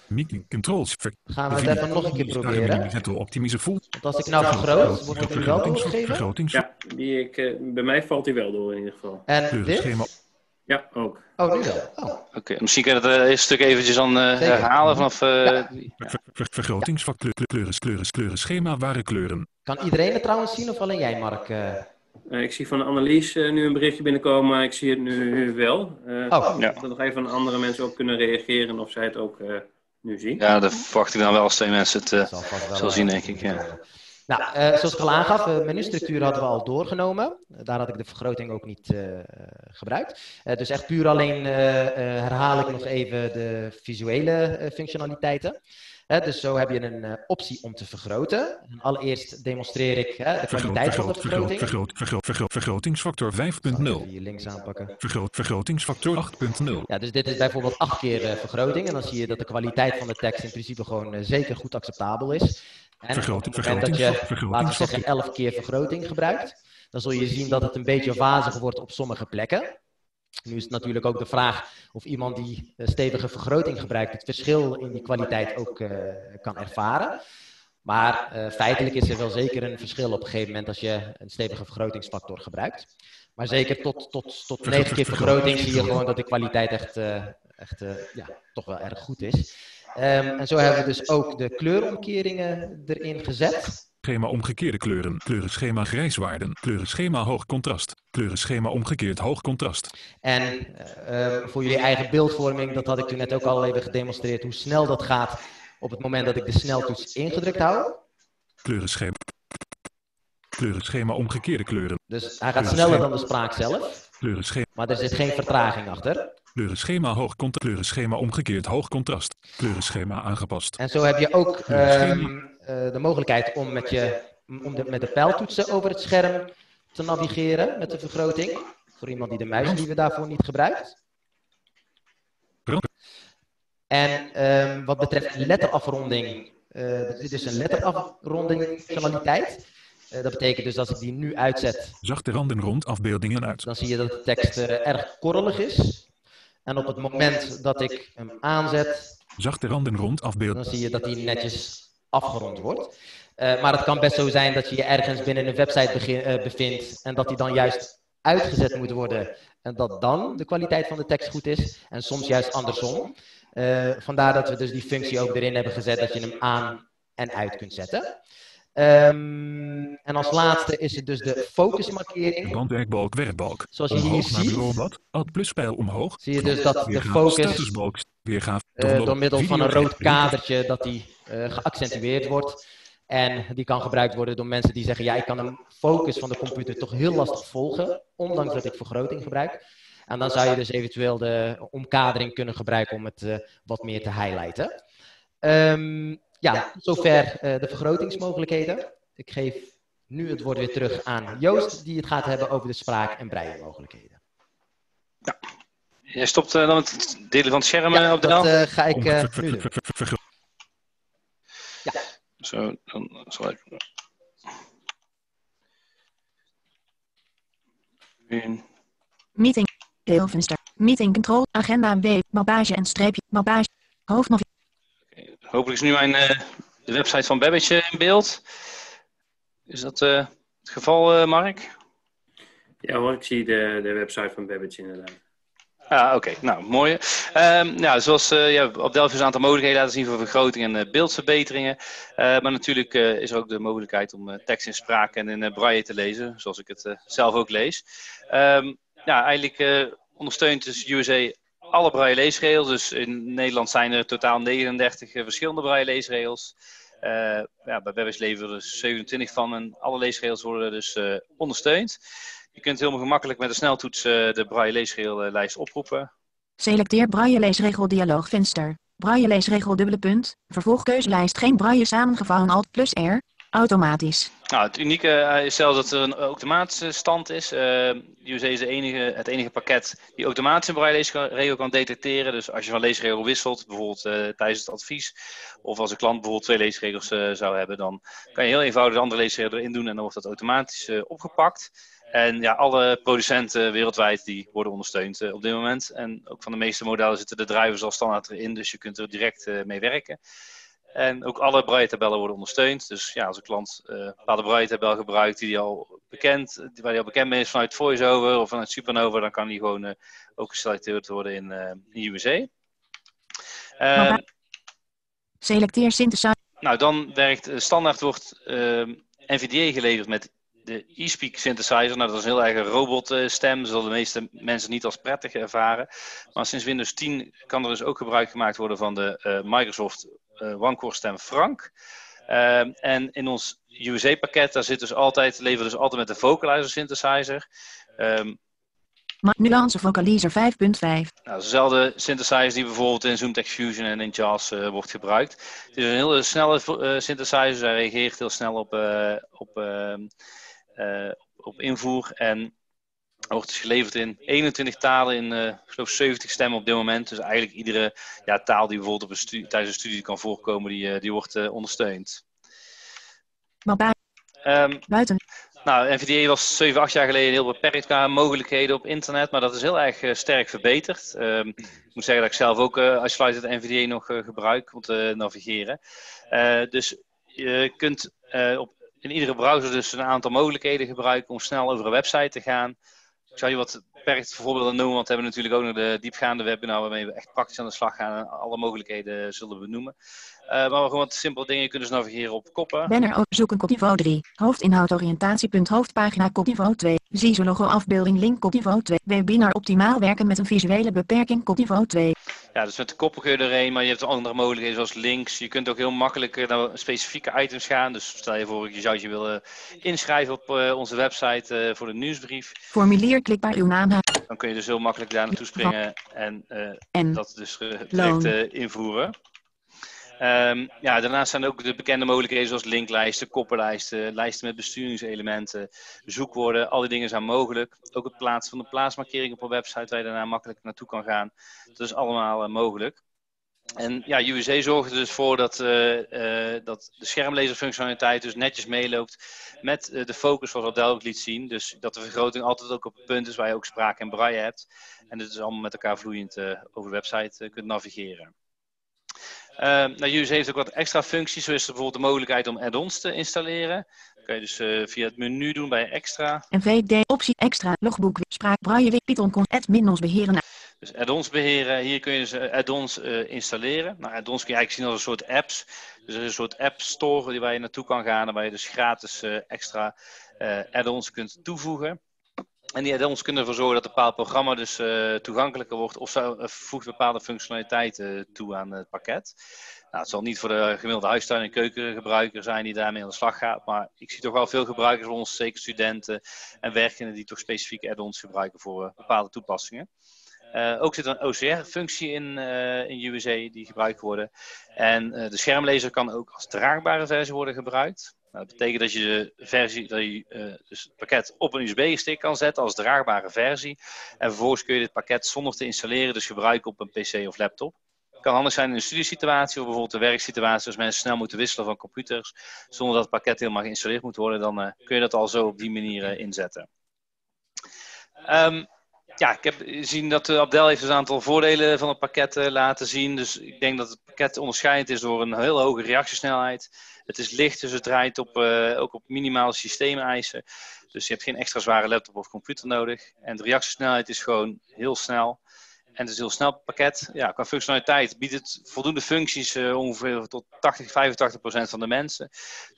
Meeting controls. Gaan we het even nog een keer proberen? Want als ik nou vergroot, wordt het nu wel doorgegeven? Ja, die ik, uh, bij mij valt hij wel door in ieder geval. En dit? Ja, ook. Oh, nu wel. Oh. Oké, okay, misschien kan je het uh, een stuk eventjes dan uh, herhalen vanaf... Uh, ja. Ver, ver, vergrotingsvak, kleuren, kleuren, kleuren, schema, ware kleuren. Kan iedereen het trouwens zien of alleen jij, Mark? ik zie van Annelies nu een berichtje binnenkomen, maar ik zie het nu wel. oh. Ja. Dat nog even andere mensen ook kunnen reageren of zij het ook nu zien. Ja, dat verwacht ik dan wel als twee mensen het uh, zullen zien, denk ik. Ja. Nou, uh, zoals ik al aangaf, uh, menustructuur hadden we al doorgenomen. daar had ik de vergroting ook niet uh, gebruikt. dus echt puur alleen herhaal ik nog even de visuele functionaliteiten. Dus zo heb je een optie om te vergroten. En allereerst demonstreer ik de kwaliteit van de vergroting. Vergroot, vergroot, vergroot, vergrotingsfactor 5.0. Hier links aanpakken. Vergroot, vergrotingsfactor 8.0. Ja, dus dit is bijvoorbeeld 8 keer vergroting. En dan zie je dat de kwaliteit van de tekst in principe gewoon zeker goed acceptabel is. En vergroting, op het moment dat je, laten we zeggen, 11 keer vergroting gebruikt, dan zul je zien dat het een beetje wazig wordt op sommige plekken. Nu is het natuurlijk ook de vraag of iemand die stevige vergroting gebruikt het verschil in die kwaliteit ook uh, kan ervaren. Maar uh, feitelijk is er wel zeker een verschil op een gegeven moment als je een stevige vergrotingsfactor gebruikt. Maar zeker tot, tot, tot 9 keer vergroting zie je gewoon dat de kwaliteit echt, uh, echt ja, toch wel erg goed is. Um, en zo hebben we dus ook de kleuromkeringen erin gezet. Schema omgekeerde kleuren, kleurenschema grijswaarden, kleurenschema hoog contrast, kleurenschema omgekeerd hoog contrast. En uh, voor jullie eigen beeldvorming, dat had ik toen net ook al even gedemonstreerd, hoe snel dat gaat op het moment dat ik de sneltoets ingedrukt hou. Kleurenschema. Kleurenschema omgekeerde kleuren. Dus hij gaat sneller dan de spraak zelf. Kleurenschema. Maar er zit geen vertraging achter. Kleurenschema hoog contrast. Kleurenschema omgekeerd hoog contrast. Kleurenschema aangepast. En zo heb je ook um, uh, de mogelijkheid om met, je, om de, met de pijltoetsen over het scherm te navigeren met de vergroting. Voor iemand die de muis die we daarvoor niet gebruikt. En um, wat betreft letterafronding, uh, dit is een letterafronding functionaliteit. Uh, dat betekent dus als ik die nu uitzet. Zachte randen rond afbeeldingen uit. Dan zie je dat de tekst uh, erg korrelig is. En op het moment dat ik hem aanzet, zachte randen rond afbeelden. Dan zie je dat hij netjes afgerond wordt. Uh, maar het kan best zo zijn dat je je ergens binnen een website begin, uh, bevindt en dat die dan juist uitgezet moet worden en dat dan de kwaliteit van de tekst goed is en soms juist andersom. Uh, vandaar dat we dus die functie ook erin hebben gezet dat je hem aan en uit kunt zetten. Um, en als laatste is het dus de focusmarkering. Bandwerkbalk, werkbalk. Zoals je hier ziet. Bureaublad, alt pluspijl omhoog. Zie je dus dat de focus uh, door middel van een rood kadertje dat die geaccentueerd wordt. En die kan gebruikt worden door mensen die zeggen, ja, ik kan een focus van de computer toch heel lastig volgen, ondanks dat ik vergroting gebruik. En dan zou je dus eventueel de omkadering kunnen gebruiken om het uh, wat meer te highlighten. Um, ja, zover uh, de vergrotingsmogelijkheden. Ik geef nu het woord weer terug aan Joost, die het gaat hebben over de spraak- en breienmogelijkheden. Ja. Jij stopt uh, dan het delen van het scherm ja, op de dat uh, ga ik nu doen. Zo, dan zal ik... Meeting. Deelvenster. Meeting control. Agenda W. Mappage en streepje. Mappage. Hoofdmodule. Hopelijk is nu mijn, uh, de website van Babbage in beeld. Is dat uh, het geval, uh, Mark? Ja hoor, ik zie de, de website van Babbage inderdaad. Ah, oké. Nou, mooi. Ja, zoals uh, ja, op Delphi een aantal mogelijkheden laten zien voor vergroting en uh, beeldverbeteringen. Uh, maar natuurlijk is er ook de mogelijkheid om tekst in spraak en in braille te lezen, zoals ik het zelf ook lees. Um, ja, eigenlijk ondersteunt dus USA alle braille leesregels. Dus in Nederland zijn er totaal 39 verschillende braille leesregels. Ja, bij Webbers leveren dus 27 van en alle leesregels worden dus ondersteund. Je kunt heel gemakkelijk met een sneltoets uh, de braille leesregellijst oproepen. Selecteer braille leesregel dialoogvenster. Braille leesregel dubbele punt. Vervolgkeuzelijst geen braille samengevouwen alt plus R. Automatisch. Nou, het unieke is zelfs dat er een automatische stand is. Uh, UC is de enige, het enige pakket die automatisch een braille leesregel kan detecteren. Dus als je van leesregel wisselt, bijvoorbeeld uh, tijdens het advies, of als een klant bijvoorbeeld twee leesregels uh, zou hebben, dan kan je heel eenvoudig de andere leesregel erin doen en dan wordt dat automatisch opgepakt. En ja, alle producenten wereldwijd die worden ondersteund op dit moment. En ook van de meeste modellen zitten de drivers al standaard erin, dus je kunt er direct mee werken. En ook alle braille-tabellen worden ondersteund. Dus ja, als een klant uh, een bepaalde braille-tabel gebruikt die, die al bekend, waar hij al bekend mee is vanuit VoiceOver of vanuit Supernova, dan kan die gewoon ook geselecteerd worden in, in USA. Uh, Selecteer synthesizer. Nou, dan werkt standaard wordt NVDA geleverd met de eSpeak synthesizer. Nou, dat is een heel erg robotstem. Dat zullen de meeste mensen niet als prettig ervaren. Maar sinds Windows 10 kan er dus ook gebruik gemaakt worden van de Microsoft uh, OneCore stem Frank. Ehm, en in ons USA-pakket, daar zit dus altijd, leveren dus altijd met de vocalizer synthesizer. Um, Nuance Vocalizer 5.5. Nou, dezelfde synthesizer die bijvoorbeeld in Zoomtext Fusion en in JAWS uh, wordt gebruikt. Het is een hele snelle uh, synthesizer, hij reageert heel snel op, uh, op, ehm, op invoer en wordt dus geleverd in 21 talen in uh, geloof 70 stemmen op dit moment. Dus eigenlijk iedere ja, taal die bijvoorbeeld op een tijdens een studie kan voorkomen, die, die wordt uh, ondersteund. Maar um, buiten. Nou, NVDA was 7, 8 jaar geleden heel beperkt qua mogelijkheden op internet, maar dat is heel erg sterk verbeterd. Um, ik moet zeggen dat ik zelf ook uh, Isolated NVDA nog gebruik om te navigeren. dus je kunt op, in iedere browser dus een aantal mogelijkheden gebruiken om snel over een website te gaan. Ik zal je wat beperkt voorbeelden noemen, want we hebben natuurlijk ook nog de diepgaande webinar waarmee we echt praktisch aan de slag gaan en alle mogelijkheden zullen benoemen. Uh, maar we gewoon wat simpele dingen. Kunt dus navigeren op koppen. Banner zoeken kop niveau 3. Hoofdinhoud oriëntatiepunt hoofdpagina kop niveau 2. CISO logo afbeelding link kop niveau 2. Webinar optimaal werken met een visuele beperking kop niveau 2. Ja, dus met de koppen kun je erheen, maar je hebt andere mogelijkheden zoals links. Je kunt ook heel makkelijk naar specifieke items gaan. Dus stel je voor, je zou je willen inschrijven op uh, onze website uh, voor de nieuwsbrief. Formulier klikbaar uw naam. Dan kun je dus heel makkelijk daar naartoe springen en, en dat dus direct invoeren. Um, ja, daarnaast zijn er ook de bekende mogelijkheden zoals linklijsten, koppenlijsten, lijsten met besturingselementen, zoekwoorden. Al die dingen zijn mogelijk. Ook het plaatsen van de plaatsmarkering op een website waar je daarna makkelijk naartoe kan gaan. Dat is allemaal uh, mogelijk. En ja, USA zorgt er dus voor dat, uh, uh, dat de schermlezerfunctionaliteit dus netjes meeloopt met de focus zoals Adel ook liet zien. Dus dat de vergroting altijd ook op het punt is waar je ook sprake en braille hebt. En dit is allemaal met elkaar vloeiend over de website kunt navigeren. Uh, nou, Use heeft ook wat extra functies, zoals bijvoorbeeld de mogelijkheid om add-ons te installeren. Dat kan je dus uh, via het menu doen bij extra. NVD optie extra logboek spraak braille Python kon add beheren. Dus add-ons beheren, hier kun je dus uh, add-ons installeren. Nou, add-ons kun je eigenlijk zien als een soort apps. Dus er is een soort app store waar je naartoe kan gaan en waar je dus gratis extra add-ons kunt toevoegen. En die add-ons kunnen ervoor zorgen dat een bepaald programma dus uh, toegankelijker wordt of zo, uh, voegt bepaalde functionaliteiten toe aan het pakket. Nou, het zal niet voor de gemiddelde huistuin- en keukengebruiker zijn die daarmee aan de slag gaat, maar ik zie toch wel veel gebruikers van ons, zeker studenten en werkenden, die toch specifieke add-ons gebruiken voor uh, bepaalde toepassingen. ook zit een OCR-functie in, in USA die gebruikt wordt. En de schermlezer kan ook als draagbare versie worden gebruikt. Nou, dat betekent dat je de versie, dat je uh, dus het pakket op een USB-stick kan zetten als draagbare versie. En vervolgens kun je dit pakket zonder te installeren, dus gebruiken op een PC of laptop. Het kan handig zijn in een studiesituatie of bijvoorbeeld een werksituatie als mensen snel moeten wisselen van computers zonder dat het pakket helemaal geïnstalleerd moet worden, dan uh, kun je dat al zo op die manier uh, inzetten. Um, ja, ik heb gezien dat Abdel heeft een aantal voordelen van het pakket laten zien. Dus ik denk dat het pakket onderscheidend is door een heel hoge reactiesnelheid het is licht, dus het draait op, uh, ook op minimale systeemeisen. Dus je hebt geen extra zware laptop of computer nodig. En de reactiesnelheid is gewoon heel snel. En het is een heel snel pakket. Ja, qua functionaliteit biedt het voldoende functies ongeveer tot 80, 85 procent van de mensen.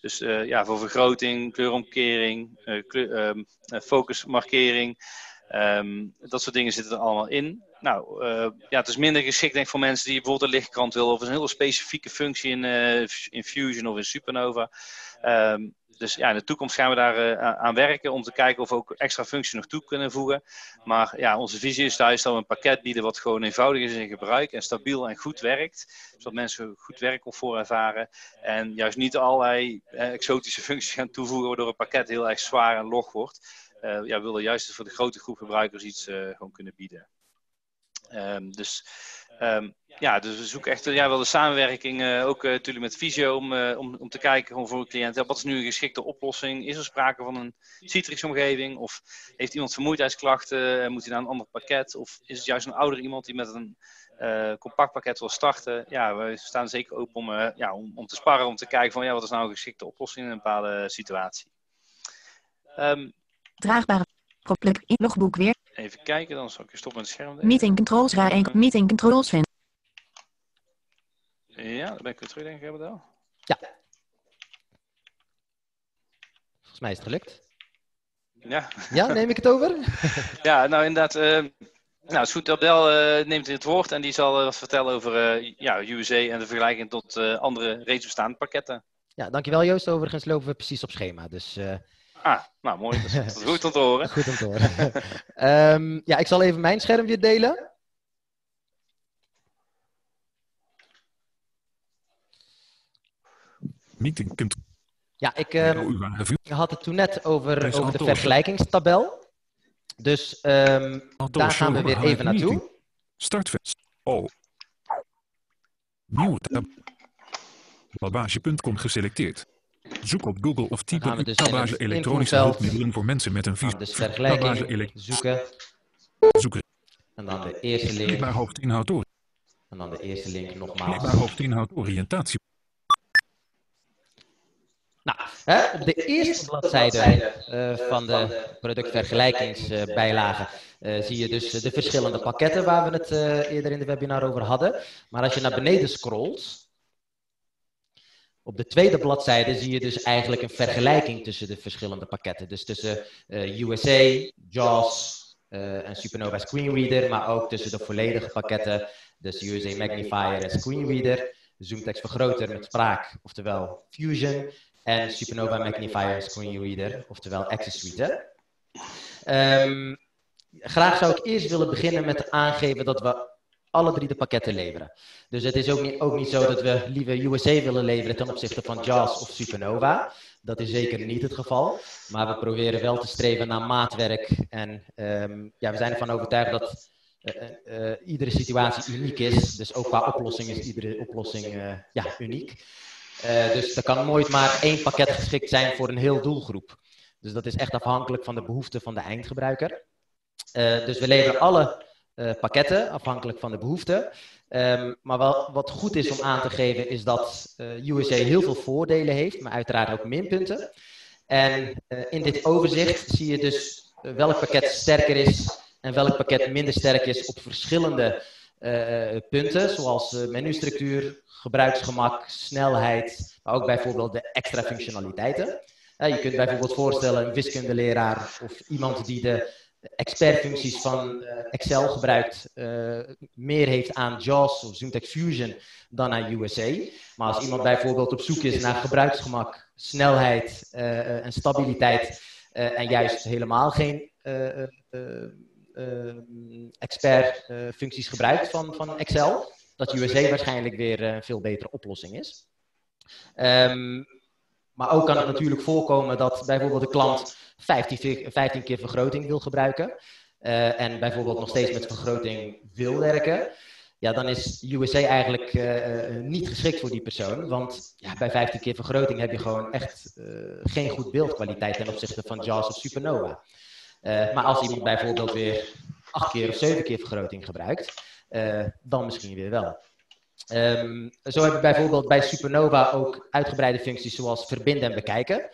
Dus ja, voor vergroting, kleuromkering, kleur, um, focusmarkering. Um, dat soort dingen zitten er allemaal in. Nou, uh, ja, het is minder geschikt denk ik, voor mensen die bijvoorbeeld een lichtkrant willen of een hele specifieke functie in, uh, in Fusion of in Supernova. Um, dus ja, in de toekomst gaan we daar uh, aan werken om te kijken of we ook extra functies nog toe kunnen voegen. Maar ja, onze visie is thuis dat we een pakket bieden wat gewoon eenvoudig is in gebruik en stabiel en goed werkt. Zodat mensen goed werkcomfort ervaren. En juist niet allerlei exotische functies gaan toevoegen waardoor het pakket heel erg zwaar en log wordt. Uh, ja, we willen juist voor de grote groep gebruikers iets uh, gewoon kunnen bieden. Um, dus, um, ja, dus we zoeken echt ja, wel de samenwerking, uh, ook natuurlijk met Visio, om, om, om te kijken gewoon voor een cliënt, wat is nu een geschikte oplossing? Is er sprake van een Citrix-omgeving? Of heeft iemand vermoeidheidsklachten en moet hij naar een ander pakket? Of is het juist een ouder iemand die met een compact pakket wil starten? Ja, we staan zeker open om, ja, om, om te sparren, om te kijken van ja, wat is nou een geschikte oplossing in een bepaalde situatie. Um, Draagbare plek in logboek weer. Even kijken, dan zal ik je stoppen met het scherm. Meeting controls raar 1. Meeting controls vind. Ja, dan ben ik weer terug, denk ik, Abdel. Ja. Volgens mij is het gelukt. Ja. Ja, neem ik het over? ja, nou inderdaad. Uh, nou, is goed. Abdel uh, neemt het woord en die zal uh, wat vertellen over ja, USA en de vergelijking tot andere reeds bestaande pakketten. Ja, dankjewel Joost. Overigens lopen we precies op schema. Dus, uh... Ah, nou mooi. Dat is, goed om te horen. goed om te horen. um, ja, ik zal even mijn scherm weer delen. Meeting kunt. Ja, ik um, had het toen net over, over de vergelijkingstabel. Dus um, daar gaan we weer even naartoe. Startfest. Oh. Nieuw tab. Balbage.com geselecteerd. Zoek op Google of type in dus Balbage elektronische hulpmiddelen voor mensen met een visie. Dus vergelijking, zoeken. Zoeken. En dan de eerste link. Klikbaar hoofdinhoud door. En dan de eerste link nogmaals. Klikbaar hoofdinhoud oriëntatie. Nou, hè, op de eerste bladzijde uh, van de productvergelijkingsbijlage uh, zie je dus de verschillende pakketten waar we het uh, eerder in de webinar over hadden. Maar als je naar beneden scrolt, op de tweede bladzijde zie je dus eigenlijk een vergelijking tussen de verschillende pakketten. Dus tussen USA, JAWS en Supernova Screenreader, maar ook tussen de volledige pakketten, dus USA Magnifier en Screenreader. Zoomtext vergroter met spraak, oftewel Fusion en Supernova Magnifier Screen Reader, oftewel Access Suite. Um, graag zou ik eerst willen beginnen met aangeven dat we alle drie de pakketten leveren. Dus het is ook niet, ook niet zo dat we liever USA willen leveren ten opzichte van JAWS of Supernova. Dat is zeker niet het geval. Maar we proberen wel te streven naar maatwerk. En um, ja, we zijn ervan overtuigd dat uh, uh, iedere situatie uniek is. Dus ook qua oplossing is iedere oplossing uh, ja, uniek. Dus er kan nooit maar één pakket geschikt zijn voor een heel doelgroep. Dus dat is echt afhankelijk van de behoeften van de eindgebruiker. Dus we leveren alle uh, pakketten afhankelijk van de behoeften. Um, maar wel, wat goed is om aan te geven is dat USA heel veel voordelen heeft, maar uiteraard ook minpunten. En in dit overzicht zie je dus welk pakket sterker is en welk pakket minder sterk is op verschillende punten, zoals menustructuur, gebruiksgemak, snelheid, maar ook bijvoorbeeld de extra functionaliteiten. je kunt bijvoorbeeld voorstellen een wiskundeleraar of iemand die de expertfuncties van eh, Excel gebruikt, uh, meer heeft aan JAWS of ZoomText Fusion dan aan USA. Maar als iemand bijvoorbeeld op zoek is naar gebruiksgemak, snelheid uh, en stabiliteit en juist helemaal geen expertfuncties gebruikt van, van Excel, dat USA waarschijnlijk weer een veel betere oplossing is. Um, maar ook kan het natuurlijk voorkomen dat bijvoorbeeld de klant 15, 15 keer vergroting wil gebruiken. Uh, en bijvoorbeeld nog steeds met vergroting wil werken. Ja, dan is USA eigenlijk uh, niet geschikt voor die persoon. Want ja, bij 15 keer vergroting heb je gewoon echt geen goed beeldkwaliteit ten opzichte van JAWS of Supernova. maar als iemand bijvoorbeeld weer 8 keer of 7 keer vergroting gebruikt, dan misschien weer wel. Um, zo heb je bijvoorbeeld bij Supernova ook uitgebreide functies zoals verbinden en bekijken.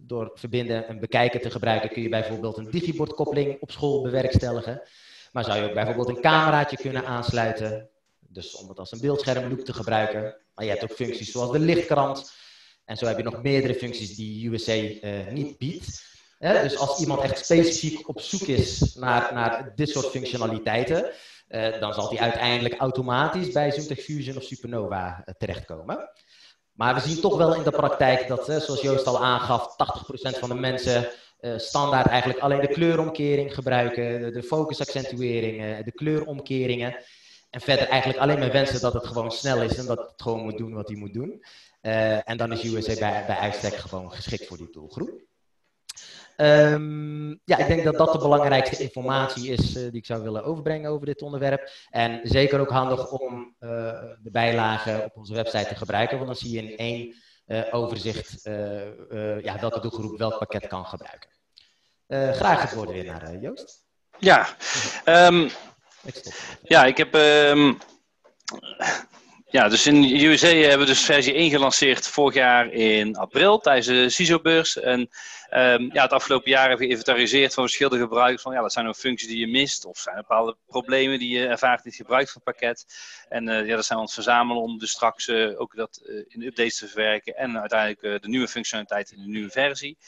Door verbinden en bekijken te gebruiken kun je bijvoorbeeld een digibordkoppeling op school bewerkstelligen. Maar zou je ook bijvoorbeeld een cameraatje kunnen aansluiten, dus om het als een beeldschermloop te gebruiken. Maar je hebt ook functies zoals de lichtkrant. En zo heb je nog meerdere functies die USA eh, niet biedt. Dus als iemand echt specifiek op zoek is naar, naar dit soort functionaliteiten, uh, dan zal die uiteindelijk automatisch bij ZoomTech Fusion of Supernova uh, terechtkomen. Maar we zien toch wel in de praktijk dat, zoals Joost al aangaf, 80% van de mensen standaard eigenlijk alleen de kleuromkering gebruiken, de, de focusaccentueringen, de kleuromkeringen. En verder eigenlijk alleen maar wensen dat het gewoon snel is en dat het gewoon moet doen wat hij moet doen. en dan is USA bij, bij uitstek gewoon geschikt voor die doelgroep. Um, ja, ik denk dat dat de belangrijkste informatie is uh, die ik zou willen overbrengen over dit onderwerp. En zeker ook handig om uh, de bijlagen op onze website te gebruiken, want dan zie je in één uh, overzicht ja, welke doelgroep welk pakket kan gebruiken. graag het woord weer naar Joost. Ja, um, ja, ik heb. Um, ja, dus in de USA hebben we dus versie 1 gelanceerd vorig jaar in april tijdens de CISO-beurs. En Um, ja, het afgelopen jaar hebben we geïnventariseerd van verschillende gebruikers. Van, ja, wat zijn er functies die je mist? Of zijn er bepaalde problemen die je ervaart in het gebruik van het pakket? En uh, ja, dat zijn we ons verzamelen om dus straks uh, ook dat uh, in updates te verwerken. En uiteindelijk de nieuwe functionaliteit in de nieuwe versie.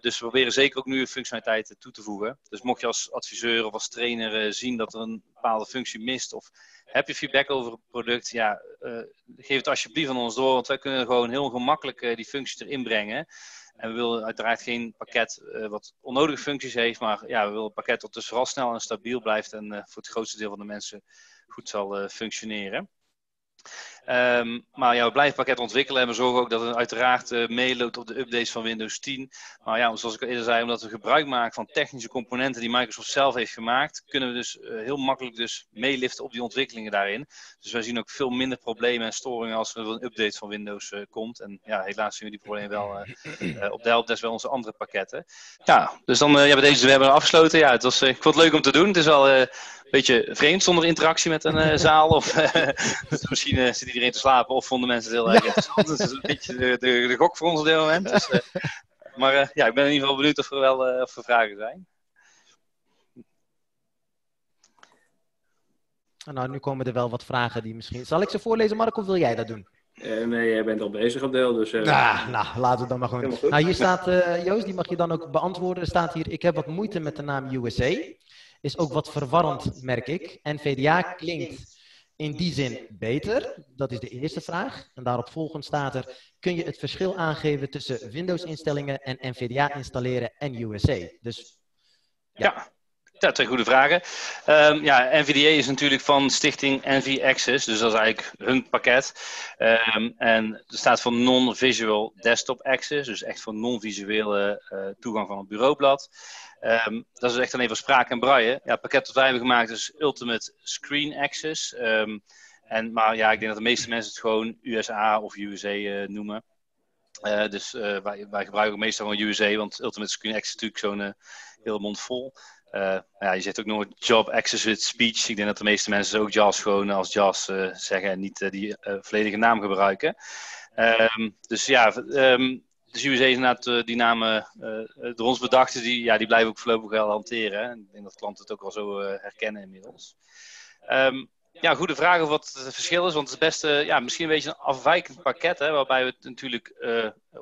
dus we proberen zeker ook nu functionaliteiten toe te voegen. Dus mocht je als adviseur of als trainer zien dat er een bepaalde functie mist of heb je feedback over het product, ja, geef het alsjeblieft aan ons door, want wij kunnen gewoon heel gemakkelijk die functies erin brengen. En we willen uiteraard geen pakket wat onnodige functies heeft, maar ja, we willen een pakket dat dus vooral snel en stabiel blijft en voor het grootste deel van de mensen goed zal functioneren. Ehm, maar ja, we blijven pakket ontwikkelen en we zorgen ook dat het uiteraard uh, meeloopt op de updates van Windows 10. Maar ja, zoals ik al eerder zei, omdat we gebruik maken van technische componenten die Microsoft zelf heeft gemaakt, kunnen we dus uh, heel makkelijk dus meeliften op die ontwikkelingen daarin. Dus wij zien ook veel minder problemen en storingen als er een update van Windows uh, komt. En ja, helaas zien we die problemen wel op de helpdesk bij onze andere pakketten. Ja, dus dan hebben we deze afgesloten. Ja, het was, ik vond het leuk om te doen. Het is wel beetje vreemd zonder interactie met een zaal. Of dus misschien zit iedereen te slapen of vonden mensen het heel erg interessant. Dus dat is een beetje de, de, de, gok voor ons op dit moment. Dus, uh, maar ja, ik ben in ieder geval benieuwd of er wel of er vragen zijn. Nou, nu komen er wel wat vragen die misschien... Zal ik ze voorlezen, Mark, of wil jij dat doen? Uh, nee, jij bent al bezig op deel, dus... Uh... Nou, nou, laten we dan maar gewoon... Nou, hier staat, uh, Joost, die mag je dan ook beantwoorden. Er staat hier, ik heb wat moeite met de naam USA is ook wat verwarrend, merk ik. NVDA klinkt in die zin beter. Dat is de eerste vraag. En daarop volgend staat er, kun je het verschil aangeven tussen Windows-instellingen en NVDA installeren en USA? Dus ja. ja. Ja, twee goede vragen. Um, ja, NVDA is natuurlijk van stichting NV Access, dus dat is eigenlijk hun pakket. Um, en er staat voor Non-Visual Desktop Access, dus echt voor non-visuele uh, toegang van het bureaublad. Um, dat is echt alleen voor spraak en braille. Ja, het pakket dat wij hebben gemaakt is Ultimate Screen Access. en, maar ja, ik denk dat de meeste mensen het gewoon USA of USA uh, noemen. Uh, dus wij, wij, gebruiken meestal gewoon USA, want Ultimate Screen Access is natuurlijk zo'n hele mond vol. Uh, ja, je zit ook nog job access speech. Ik denk dat de meeste mensen ook JAWS gewoon als JAWS uh, zeggen en niet uh, die volledige naam gebruiken. Um, dus ja, um, dus USA is inderdaad die namen door ons bedachten, die, ja, die blijven ook voorlopig wel hanteren. Hè. Ik denk dat klanten het ook al zo herkennen inmiddels. Um, ja, goede vraag of wat het verschil is. Want het is best ja, misschien een beetje een afwijkend pakket. Hè, waarbij we natuurlijk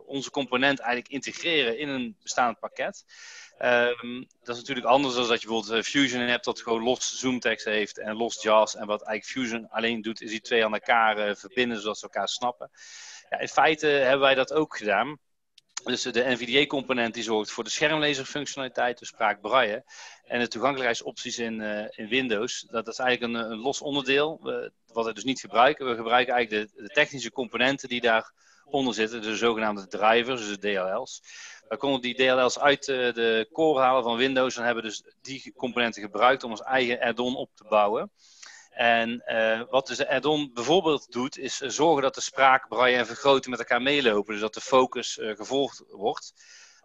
onze component eigenlijk integreren in een bestaand pakket. Um, dat is natuurlijk anders dan dat je bijvoorbeeld eh, Fusion hebt, dat gewoon los zoomtekst heeft en los JAWS. En wat eigenlijk Fusion alleen doet, is die twee aan elkaar verbinden zodat ze elkaar snappen. Ja, in feite hebben wij dat ook gedaan. Dus de NVDA-component die zorgt voor de schermlezerfunctionaliteit, de spraak braille. En de toegankelijkheidsopties in, uh, in Windows. Dat is eigenlijk een, een los onderdeel, wat we dus niet gebruiken. We gebruiken eigenlijk de, de technische componenten die daaronder zitten, de zogenaamde drivers, dus de DLL's. We konden die DLL's uit eh, de core halen van Windows en hebben dus die componenten gebruikt om ons eigen add-on op te bouwen. En uh, wat dus de add-on bijvoorbeeld doet, is zorgen dat de spraak, braille en vergroting met elkaar meelopen. Dus dat de focus uh, gevolgd wordt.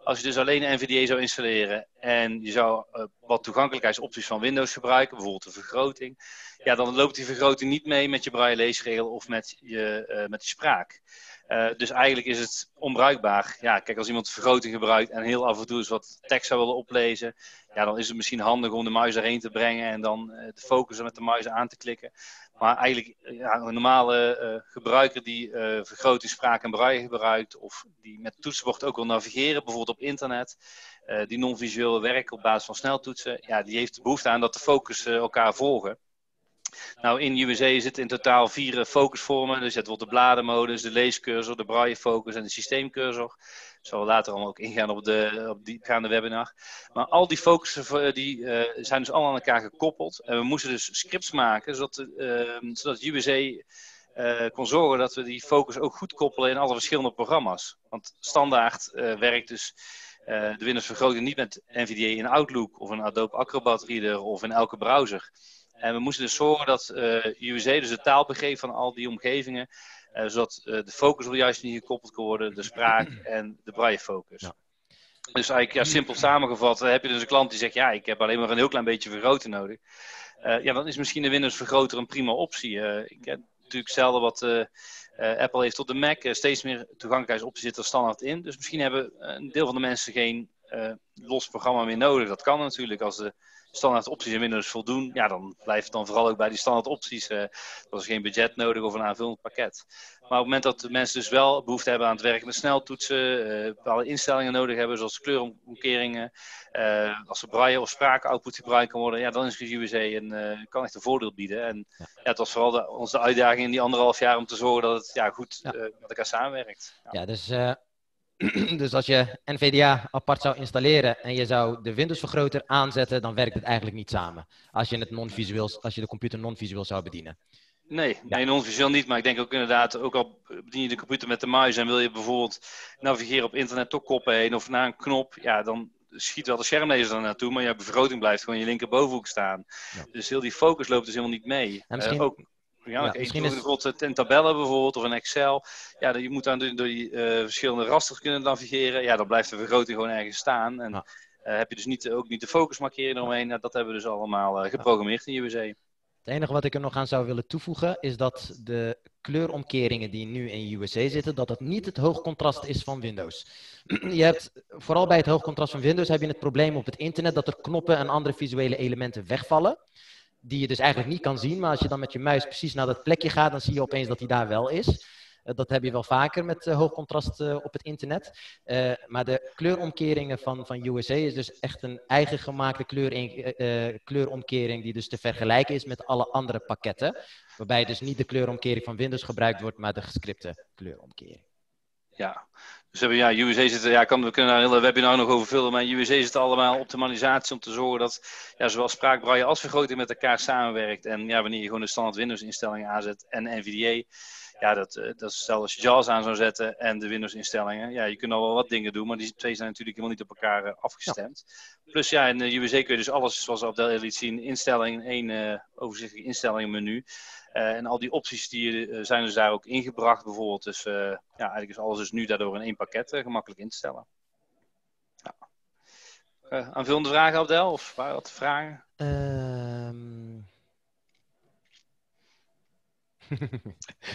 Als je dus alleen NVDA zou installeren en je zou uh, wat toegankelijkheidsopties van Windows gebruiken, bijvoorbeeld de vergroting, ja, dan loopt die vergroting niet mee met je braille leesregel of met, je, met die spraak. Uh, dus eigenlijk is het onbruikbaar. Ja, kijk, als iemand vergroting gebruikt en heel af en toe eens wat tekst zou willen oplezen, ja, dan is het misschien handig om de muis erheen te brengen en dan uh, te focussen met de muis aan te klikken. Maar eigenlijk, ja, een normale gebruiker die vergroting, spraak en braille gebruikt, of die met toetsenbord ook wil navigeren, bijvoorbeeld op internet, die non-visueel werken op basis van sneltoetsen, ja, die heeft de behoefte aan dat de focus elkaar volgen. Nou, in USA zitten in totaal vier focusvormen. Dus je hebt de bladenmodus, de leescursor, de braille focus en de systeemcursor. Zal later allemaal ook ingaan op de op die gaande webinar. Maar al die focussen eh, die, uh, zijn dus allemaal aan elkaar gekoppeld. En we moesten dus scripts maken, zodat, uh, zodat kon zorgen dat we die focus ook goed koppelen in alle verschillende programma's. Want standaard werkt dus de Windows vergroting niet met NVDA in Outlook of een Adobe Acrobat Reader of in elke browser. En we moesten dus zorgen dat eh, UWC, dus de taalbegrip van al die omgevingen, uh, zodat uh, de focus op de juiste manier gekoppeld kon worden, de spraak en de braille focus. Ja. Dus eigenlijk ja, simpel samengevat, heb je dus een klant die zegt, ja, ik heb alleen maar een heel klein beetje vergroten nodig. ja, dan is misschien de Windows vergroter een prima optie. ik heb natuurlijk zelden wat Apple heeft op de Mac. steeds meer toegankelijkheidsopties zitten er standaard in. Dus misschien hebben een deel van de mensen geen los programma meer nodig. Dat kan natuurlijk als de standaard opties in Windows voldoen, ja, dan blijft het dan vooral ook bij die standaard opties. Er is geen budget nodig of een aanvullend pakket. Maar op het moment dat de mensen dus wel behoefte hebben aan het werken met sneltoetsen, uh, bepaalde instellingen nodig hebben, zoals kleuromkeringen, als ze braille of spraakoutput gebruikt kan worden, ja, dan is UWC een, kan echt een voordeel bieden. En ja. ja het was vooral de, onze uitdaging in die anderhalf jaar om te zorgen dat het ja, goed ja. met elkaar samenwerkt. Ja, ja dus dus als je NVDA apart zou installeren en je zou de Windows vergroter aanzetten, dan werkt het eigenlijk niet samen. Als je, het non-visueel, als je de computer non-visueel zou bedienen. Nee, nee non-visueel niet. Maar ik denk ook inderdaad, ook al bedien je de computer met de muis en wil je bijvoorbeeld navigeren op internet toch koppen heen of naar een knop, ja, dan schiet wel de schermlezer er naartoe, maar je vergroting blijft gewoon in je linkerbovenhoek staan. Dus heel die focus loopt dus helemaal niet mee. En misschien... Uh, ook, ja, ja misschien is... bijvoorbeeld in tabellen bijvoorbeeld of in Excel. Ja, je moet dan door die uh, verschillende rasters kunnen navigeren. Ja, dan blijft de vergroting gewoon ergens staan. En ja. uh, heb je dus niet, ook niet de focusmarkering eromheen. Nou, dat hebben we dus allemaal uh, geprogrammeerd in UWC. Het enige wat ik er nog aan zou willen toevoegen is dat de kleuromkeringen die nu in UWC zitten, dat dat niet het hoogcontrast is van Windows. Je hebt, vooral bij het hoogcontrast van Windows heb je het probleem op het internet dat er knoppen en andere visuele elementen wegvallen die je dus eigenlijk niet kan zien. Maar als je dan met je muis precies naar dat plekje gaat, dan zie je opeens dat hij daar wel is. Uh, dat heb je wel vaker met uh, hoog contrast uh, op het internet. maar de kleuromkeringen van, van USA is dus echt een eigen gemaakte kleur kleuromkering die dus te vergelijken is met alle andere pakketten. Waarbij dus niet de kleuromkering van Windows gebruikt wordt, maar de gescripte kleuromkering. Ja, dus hebben, ja, UWC zit, ja, kan, we kunnen daar een hele webinar nog over vullen, maar UWC zit allemaal optimalisatie om te zorgen dat ja, zowel spraakbraille als vergroting met elkaar samenwerkt. En ja, wanneer je gewoon de standaard Windows instellingen aanzet en NVDA, ja, dat, eh, dat stel als je JAWS aan zou zetten en de Windows instellingen, ja, je kunt al wel wat dingen doen, maar die twee zijn natuurlijk helemaal niet op elkaar uh, afgestemd. Ja. Plus ja, in de UWC kun je dus alles, zoals Abdel liet zien, instellingen, één uh, overzichtelijk instellingenmenu. Uh, en al die opties die, uh, zijn dus daar ook ingebracht bijvoorbeeld. Dus ja, eigenlijk is alles dus nu daardoor in één pakket gemakkelijk in te stellen. Aanvullende vragen, Abdel? Of waren wat vragen? Um...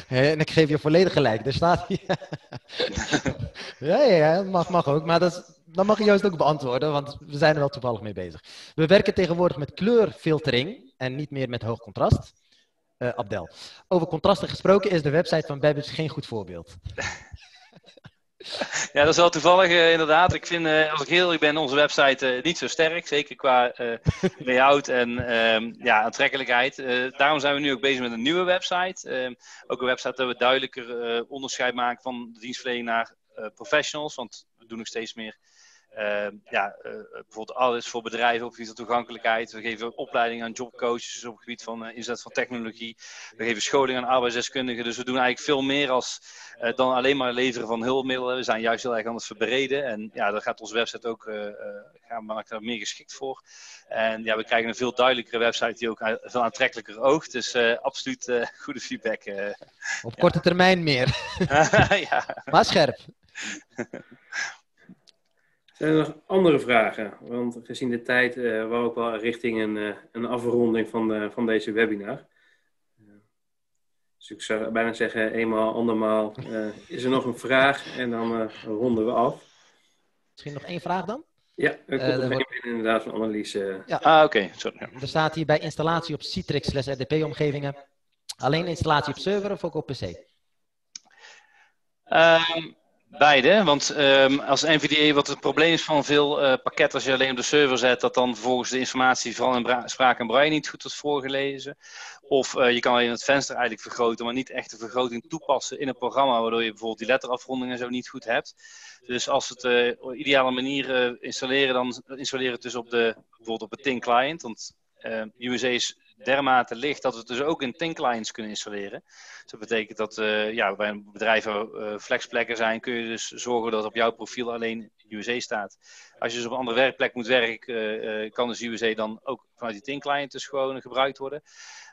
en ik geef je volledig gelijk. Er staat hier. ja, ja, mag, mag ook. Maar dat, dat mag je juist ook beantwoorden, want we zijn er wel toevallig mee bezig. We werken tegenwoordig met kleurfiltering en niet meer met hoog contrast uh, Abdel. Over contrasten gesproken is de website van Babbage geen goed voorbeeld. Ja, dat is wel toevallig uh, inderdaad. Ik vind, uh, als ik heel ben, onze website niet zo sterk. Zeker qua layout en ehm, ja, aantrekkelijkheid. daarom zijn we nu ook bezig met een nieuwe website. Ehm, ook een website dat we duidelijker onderscheid maken van de dienstverlening naar professionals. Want we doen nog steeds meer ja, uh, bijvoorbeeld alles voor bedrijven op het gebied van toegankelijkheid. We geven opleidingen aan jobcoaches op het gebied van uh, inzet van technologie. We geven scholing aan arbeidsdeskundigen. Dus we doen eigenlijk veel meer als, dan alleen maar leveren van hulpmiddelen. We zijn juist heel erg aan het verbreden. En ja, daar gaat onze website ook gaan maken daar meer geschikt voor. En ja, we krijgen een veel duidelijkere website die ook veel aantrekkelijker oogt. Dus absoluut goede feedback. op korte termijn meer. ja. Maar scherp. Zijn er nog andere vragen? Want gezien de tijd uh, wou ik wel richting een, uh, een afronding van, de, van deze webinar. Dus ik zou bijna zeggen, eenmaal, andermaal. is er nog een vraag en dan ronden we af. Misschien nog één vraag dan? Ja, er komt wordt... inderdaad van analyse. Ja. Ah, oké. Okay. Er staat hier bij installatie op Citrix RDP-omgevingen. Alleen installatie op server of ook op PC? Um, Beide, want um, als NVDA, wat het probleem is van veel uh, pakketten als je alleen op de server zet, dat dan vervolgens de informatie vooral in spraak en braille niet goed wordt voorgelezen. Of uh, je kan alleen het venster eigenlijk vergroten, maar niet echt de vergroting toepassen in een programma, waardoor je bijvoorbeeld die letterafrondingen zo niet goed hebt. Dus als we het uh, op ideale manier installeren, dan installeren het dus op de, bijvoorbeeld op een tin client, want USA is dermate licht dat we het dus ook in tin clients kunnen installeren. Dus dat betekent dat uh, ja, bij waar uh, flexplekken zijn, kun je dus zorgen dat op jouw profiel alleen USA staat. Als je dus op een andere werkplek moet werken, uh, kan dus USA dan ook vanuit die tin client dus gewoon gebruikt worden.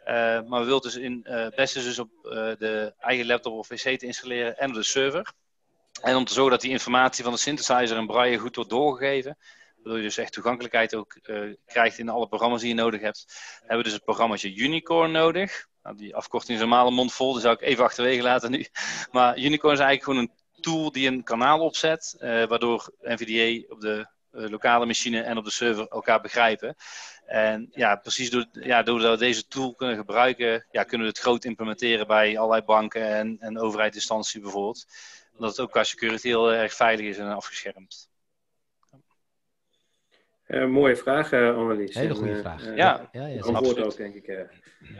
maar we willen dus in het beste dus op de eigen laptop of wc te installeren en op de server. En om te zorgen dat die informatie van de synthesizer en braille goed wordt doorgegeven, waardoor je dus echt toegankelijkheid ook uh, krijgt in alle programma's die je nodig hebt, hebben we dus het programmaatje Unicorn nodig. Nou, die afkorting is normaal een mond vol, die zou ik even achterwege laten nu. Maar Unicorn is eigenlijk gewoon een tool die een kanaal opzet, uh, waardoor NVDA op de lokale machine en op de server elkaar begrijpen. En ja, precies door, ja, doordat we deze tool kunnen gebruiken, ja, kunnen we het groot implementeren bij allerlei banken en, en overheidsinstanties bijvoorbeeld. Dat het ook qua security heel erg veilig is en afgeschermd. Uh, mooie vraag, uh, Annelies. Hele goede en, vraag. Uh, ja, ja, ja antwoord ook, denk ik.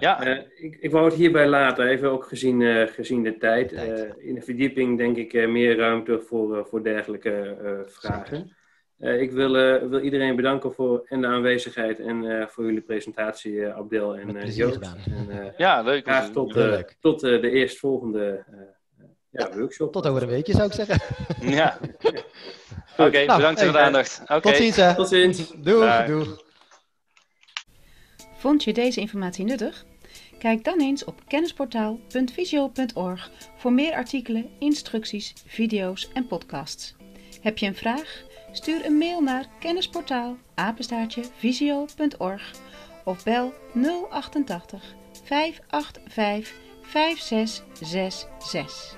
ja. ik, ik wou het hierbij laten, even ook gezien, gezien de tijd. de tijd. in de verdieping denk ik meer ruimte voor, voor dergelijke vragen. ik wil, wil iedereen bedanken voor en de aanwezigheid en voor jullie presentatie, Abdel en Joost. En, ja, leuk. Graag tot, tot de eerstvolgende ja, workshop. Tot over een weekje zou ik zeggen. Ja. Oké, okay, nou, bedankt voor de aandacht. Okay. Tot ziens. Hè. Tot ziens. Doeg, doeg. Vond je deze informatie nuttig? Kijk dan eens op kennisportaal.visio.org voor meer artikelen, instructies, video's en podcasts. Heb je een vraag? Stuur een mail naar kennisportaal visio.org of bel 088 585 5666.